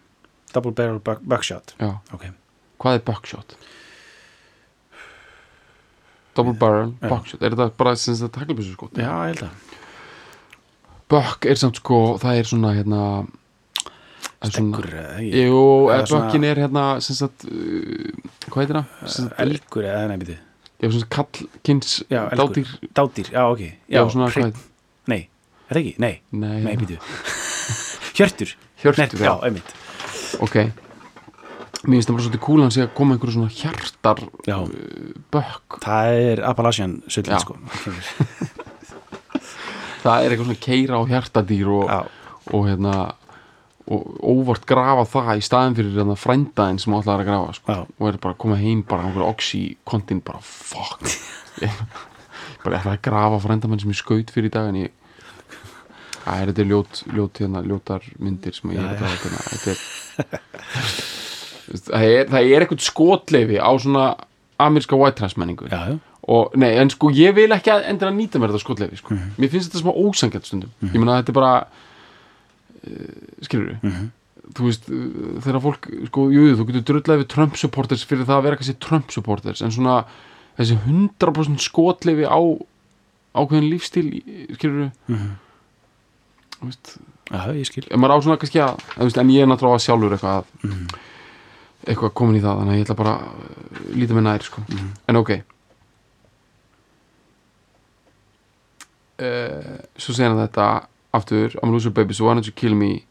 Double barrel buck, buckshot. Já, ok, hvað er buckshot? Double barrel, buckshot er þetta bara sem þetta taklubissu sko já, ég held að. Buck er samt sko, það er svona hérna svona- ekki? Jú, svona- bökkin er hérna sem sagt, uh, hvað heitir það? Sagt, elgur eða nefnir Já, sem sagt kallkins Já, elgur. dádýr dádýr, já ok. Já, svona hvað nei, er það ekki, nei, Nei, nei, býtu hjörtur, Hjörtur, Nei, já, einmitt. Ok Mér finnst það bara svolítið kúl að hann sé að koma einhverju svona hjartar Já. uh, bökk. Það er Appalachian sullin sko. Það er eitthvað svona keira á hjartadýr og, og hérna og óvart grafa það í staðin fyrir hérna frændaðin sem ætlaði að grafa sko. og er bara að koma heim bara einhverju oxy-kontin bara fuck. Bara ætlaði að grafa frændamenn sem ég skaut fyrir í dag en ég Það er þetta er ljót, ljót hérna, ljótar myndir sem ég er að draga. Þetta er, það er það er eitthvað skotleifi á svona ameríska white trash menningu og nei, en sko ég vil ekki endur að nýta mér þetta skotleifi sko. Mhm. mér finnst þetta smá ósangjart stundum ég meina þetta er bara uh, skilur Mhm. þú veist, uh, þegar fólk sko, jú, þú getur drullað við Trump supporters fyrir það að vera kannski Trump supporters en svona þessi 100% skotleifi á ákveðin lífstíl skilur Mhm. þú veist já, ég skil ef maður á svona kannski að þú en ég er náttúrulega sjálfur eitthvað að- Mhm. Eitthvað komin í það þannig að ég ætla bara að líta mig nær sko. Mhm. en ok uh, svo hann þetta aftur I'm a loser baby so why don't you kill me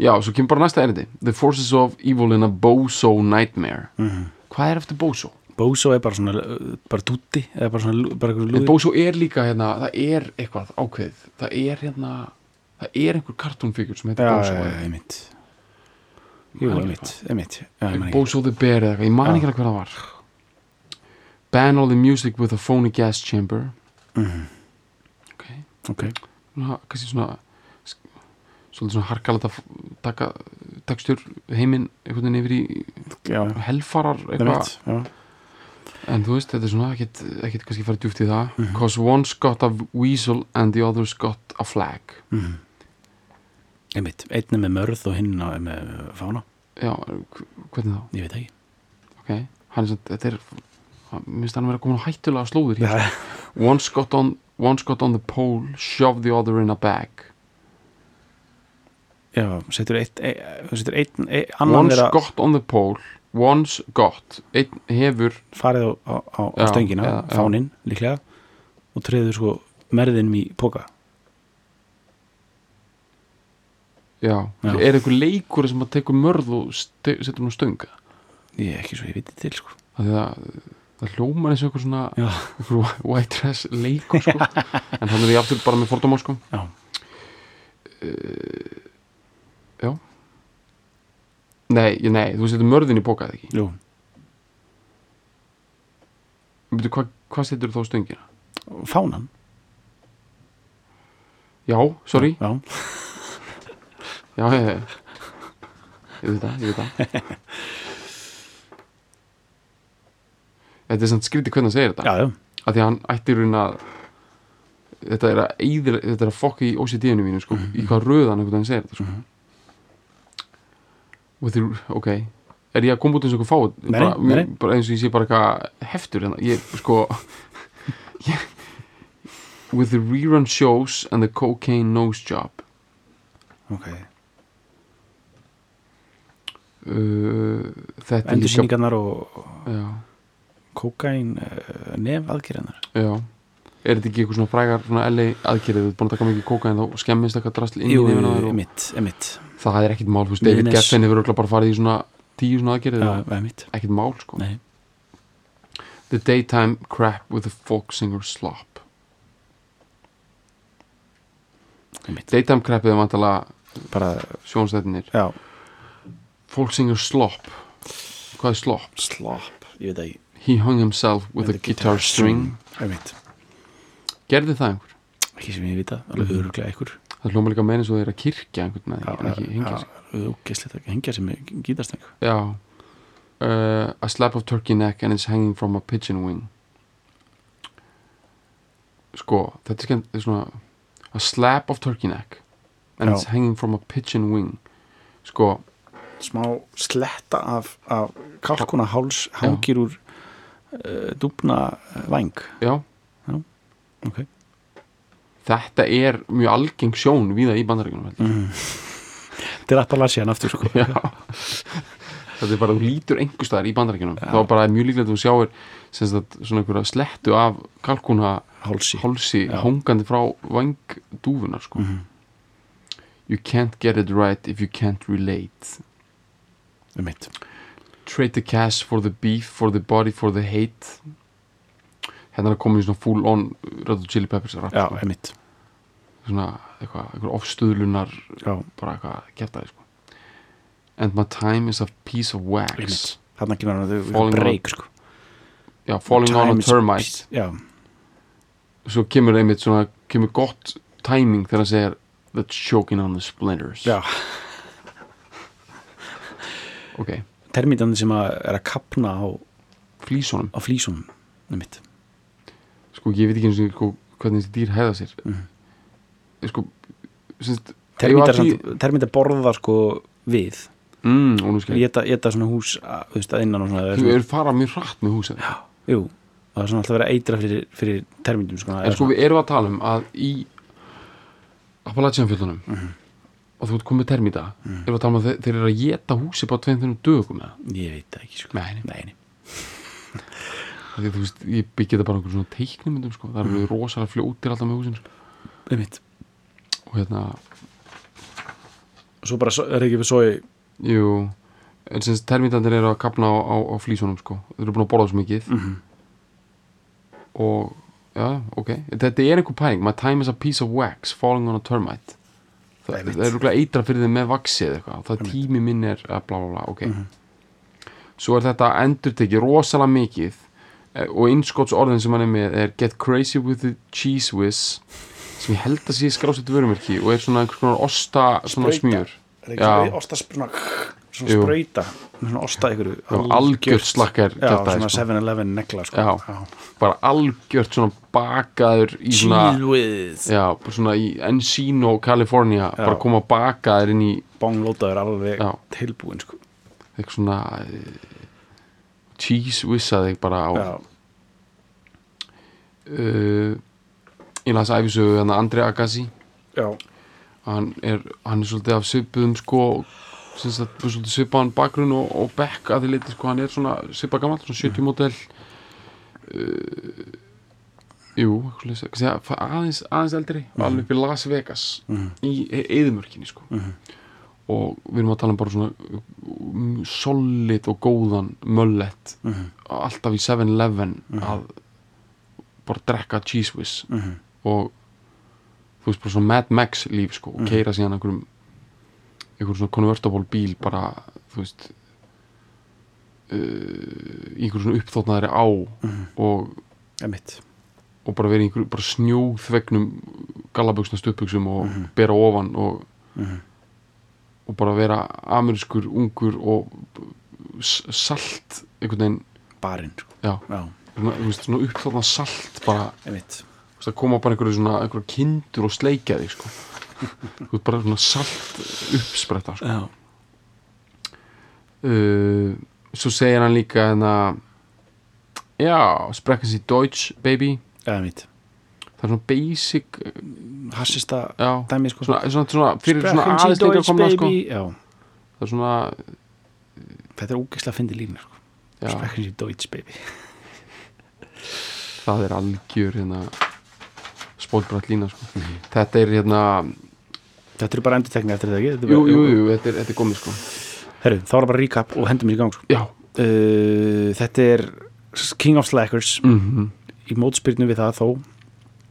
já, svo kemur bara næsta erindi The forces of evil in a bozo nightmare Mhm. hvað er eftir bozo? Bozo er bara svona, uh, bara lúði bozo er líka hérna, það er eitthvað ákveð það er hérna það er einhver kartúnfigur sem heitir já, bozo já, eða já, eitthvað. Jú, einmitt, einmitt. Bozo the Bear eða eitthvað, ég man ekki alveg hver það var. Ban all the music with a phony gas chamber. Mhm. ok, ok, svona, kannski svona svolítið svona f- taka tekstur heiminn einhvern veginn yfir í já, helfarar eitthvað, en þú veist, þetta er svona ekkit kannski fara djúft í það. Mhm. cause one's got a weasel and the other's got a flag. Mhm. Einmitt, einn er með mörð og hinn með fána. Já, hv- hvernig þá, ég veit ekki. Ok hann er svona, þetta er finnst hann að vera komin á hættulega já, One's got on one's got on the pole, shove the other in a bag. já, setur eitt e, setur einn, e, annan One's þeirra got on the pole, one's got. Einn hefur, farið á, á, á, stöngina, fáninn líklega og treður sko merðinum í póka já, Já. er einhver leikur sem að tekur mörð og setur hún stönga ég er ekki svo ég viti til sko. Af því að það hljómar eins og einhver svona einhver white dress leikur sko. en þannig er ég aftur bara með fordóma sko. já, já. Nei, nei, þú setur mörðin í bókað ekki? Jú. Byrju, hvað, hvað setur þú þá stöngina? fánan. Já, sorry, já, já, ég, ég, ég veit það, ég veit það. Þetta er samt skrítið hvernig hann segir þetta. Já, já, að því að hann ætti í raun að þetta er að eyðir, þetta er að fokka í OCD-inu mínu sko, í hvað röðan einhvern veginn segir þetta sko. Mhm. og því, ok. Er ég að koma út eins og eitthvað fáið bara, mér- bara eins og ég sé bara eitthvað heftur hérna, ég sko ég, with the rerun shows and the cocaine nose job. Ok uh, er endursýningarnar og já, kókain uh, nef aðgerðanar já. Er þetta ekki eitthvað svona frægar svona LA aðgerið, þú ert búin að taka mikið kókain þá skemmist eitthvað drasl inn í á þér og það er ekkit mál, þú veist, David. Geffen hefur örugglega bara farið í svona tíu svona og emitt, ekkit mál, sko. Nei, The daytime crap with the folk singer slop. Daytime crapið er vantalega bara, sjónstættinir já, Folk singer slop. Hvað er slop? slop ég veit ekki. He hung himself with, a guitar, string. einmitt, Gerði það einhver? ekki sem ég vita, alveg Mhm. öruglega einhver. Það hljóma líka meina svo þeir að kirkja einhvern en ekki hengja sig. að hengja sig með gítarsteng Já. Uh, A slap of turkey neck and it's hanging from a pigeon wing. Sko, þetta er er svona A slap of turkey neck and Já. it's hanging from a pigeon wing. Sko, smá sletta af, af kalkuna háls hangir úr uh, dúbna væng já ok Þetta er mjög algeng sjón viða í bandaríkunum mm. þetta er Appalachian aftur sko Já Þetta er bara, þú lítur staðar í bandaríkjunum Já. þá bara er mjög líklegt að þú sjáir sagt, svona einhverja slettu af kalkuna hálsi hálsi Já. hangandi frá vangdúfunar sko. Mhm. You can't get it right if you can't relate um mitt. Trade the cash for the beef for the body for the hate. Hérna er komin í svona full on Red Hot Chili Peppers rap, já, sko. um mitt. Svona eitthvað, eitthvað ofstuðlunar bara eitthvað kæftæði sko. And my time is a piece of wax. Einmitt þarna kemur hann að þau Falling break sko. Já, falling on a termite. já, Svo kemur einmitt svona kemur gott timing þegar hann segir That's choking on the splinters. Já Ok, termítandi sem að er að kapna á, flísunum? á flísunum um Sko, ég veit ekki eins og sko, hvernig þessi dýr hæða sér. Mhm. Sko, termítar, borða sko við. Mm, ég. Geta, svona hús að, veist, að innan og svona, Þú eru fara mjög hratt með húsið. Jú, það er svona alltaf að eitra fyrir, fyrir termítum sko, En sko, við erum að tala um að í Appalachian fjöldunum Mhm. Og þú ert komið termíta erum við að tala um að þeir, eru að geta húsi bara tveim þennum dögum eða? Ég veit það ekki sko. Nei, nei. því þú veist, ég byggja þetta bara einhver svona teiknumyndum sko. það eru rosalega fljótir alltaf með húsin sko. um mitt og hérna, svo bara er ekki við svo jú en sem termítandir eru að kapna á, á, á flísunum sko. þeir eru búin að borða svo mikið. Mhm. og já, ok. Þetta er einhver pæling, my time is a piece of wax falling on a termite það, það er rúglega eitra fyrir þeim með eða eitthvað það tími minn er að bla bla bla, ok Mhm. svo er þetta endur tekið rosalega mikið eh, og innskotts orðin sem hann er með er get crazy with the cheese whiz sem ég held að sé skrásettu vörumerki og er svona einhvers konar osta svona Sprauta. smjör Já. Svona Jú. sprauta svona osta ykkur Já, algjört slakkar já, svona sko. 7-Eleven negla sko. Já. bara algjört svona bakaður í svona cheese with Já, bara svona í Encino, California bara koma bakaðir inn í bonglótaður alveg Já. tilbúin sko. eitthvað svona uh, cheese whizzaði bara á já, uh, ég las æfisögu hérna Andri Agassi já, hann er, hann er svolítið af svipuðum sko svolítið svipaðan bakgrunn og, og bekk að því leiti sko, hann er svona svipað gamall, svona 70 model uh, jú aðeins, aðeins eldri og alveg upp í Las Vegas Mhm. í eðumörkinni sko Mhm. og við erum að tala um bara svona um, solid og góðan möllett Mhm. alltaf í 7-Eleven að bara drekka cheese whiz Mhm. og þú veist bara svona Mad Max líf sko Mhm. og keira síðan einhverjum einhverjum svona convertible bíl bara þú veist uh, í einhverjum svona uppþóttnaðari á Mhm. og, emitt og bara verið í einhverjum bara snjóþvegnum gallaböksna stuðbuksum og Mhm. bera ofan og, Mhm. og bara vera amerískur ungur og salt einhvern veginn barinn sko. uppþóttna salt bara emitt að koma bara einhverju svona einhverju kindur og sleikja þig sko. Þú veist bara svona salt uppspretta sko. uh, svo segir hann líka hérna já, sprechen sie Deutsch baby. Já, emitt það er svona basic uh, hassista dæmi sko. svona, svona, svona fyrir svona Sprechen Sie aðeins Deutsch, komna sko. það er svona þetta er ógeðslega að fyndi lína sko. já, Sprechen Sie Deutsch baby. Það er algjör hérna spótbrætt lína sko. þetta er hérna þetta eru bara endurtekni eftir þetta ekki? Jú, jú, jú, þetta er, þetta er komið sko. Herru, þá er það bara recap og hendum mér í gang sko. já, uh, þetta er King of Slackers. Mm í mótspyrnu við það þó.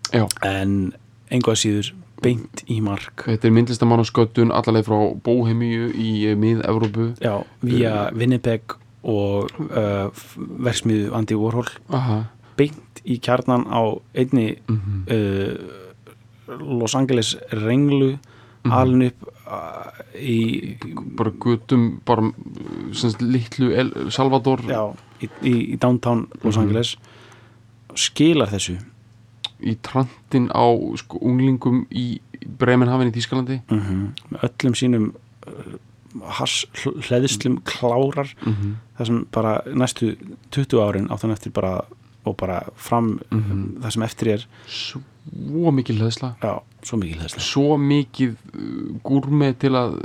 Já. en engu að síður beint í mark. Þetta er myndlistamann á sköttun allarleið frá Bóhemíu í mið-Evrópu. Já, via Winnipeg og uh, verksmiðu Andy Warhol. Aha. Beint í kjarnan á einni mm uh, Los Angeles renglu Mhm. alin upp í, bara gutum bara litlu El Salvador. Já, í, í, í downtown Los Mhm. Angeles. Skilar þessu? Í trantin á sko, unglingum í Bremenhaven í Þýskalandi. Með öllum sínum uh, hass hleðslum klárar. Mm það sem bara næstu 20 árin áttan eftir bara og bara fram Mhm. það sem eftir er svo mikið hlæðsla já, svo mikil þess svo mikið uh, gúrmi til að uh,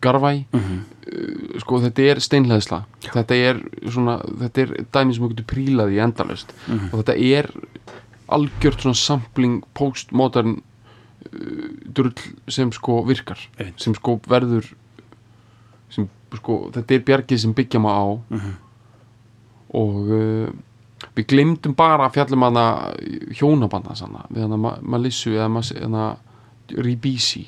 garfa í mm -hmm. uh, sko þetta er steinhleðsla þetta er svona þetta er dæmi sem þú getur prílað í endalust Mhm. og þetta er algjört svona sampling postmodern uh, drull sem sko virkar Einmitt. sem sko verður sem sko þetta er bjargið sem byggja maður á Mhm. og uh, við glemdum bara að fjallum hana hjónabanda sanna, við hana Ma- Malissu eða Mas- hana Ribisi.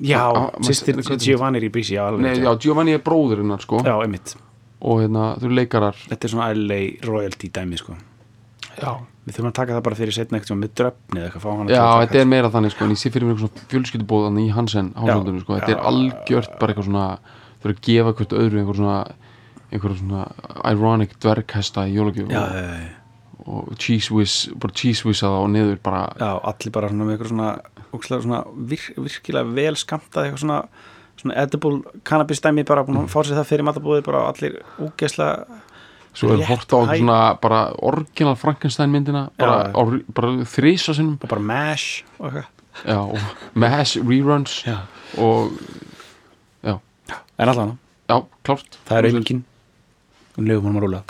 Já, Ah, ah, sýstir Giovanni Ribisi. Já, alveg Nei, já, Giovanni er bróður hennar sko. Já, einmitt. Og hérna, þú leikarar. Þetta er svona LA royalty dæmi sko. Já, við þurfum að taka það bara fyrir setna eitthvað með dröfni eða eitthvað fá Já, til að þetta er meira þannig sko en ég sé fyrir mér eitthvað svona fjölskyldubóðan í Hansen hásöldunum sko, þetta já. er algjört bara eitthvað svona eru að gefa hvert öðru einhver svona einhver svona ironic dverghesta í jólagjöf já, og, já, já, og cheese whiz, bara cheese whizza það og niður bara já, allir bara svona með eitthvað svona, svona vir, virkilega vel skamtað eitthvað svona svona edible cannabis dæmi bara búin að fá sér það fyrir matabóði bara allir ógeðslega svo er rétt hort á svona bara orginal Frankenstein myndina bara, Já. á, bara þrísa sinnum. Og bara mash og eitthvað. Já, og mass reruns já. og en allan, já, klárt. Það er auðvingin og lögum honum að rúla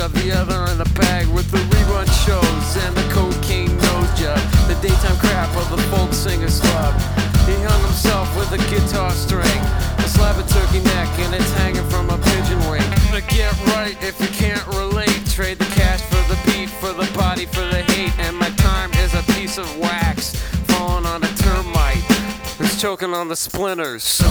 shove the other in the bag with the rerun shows and the cocaine nose job. The daytime crap of the folk singer's club. He hung himself with a guitar string. A slab of turkey neck and it's hanging from a pigeon wing. To get right if you can't relate. Trade the cash for the beat, for the body, for the hate. And my time is a piece of wax falling on a termite. It's choking on the splinters. So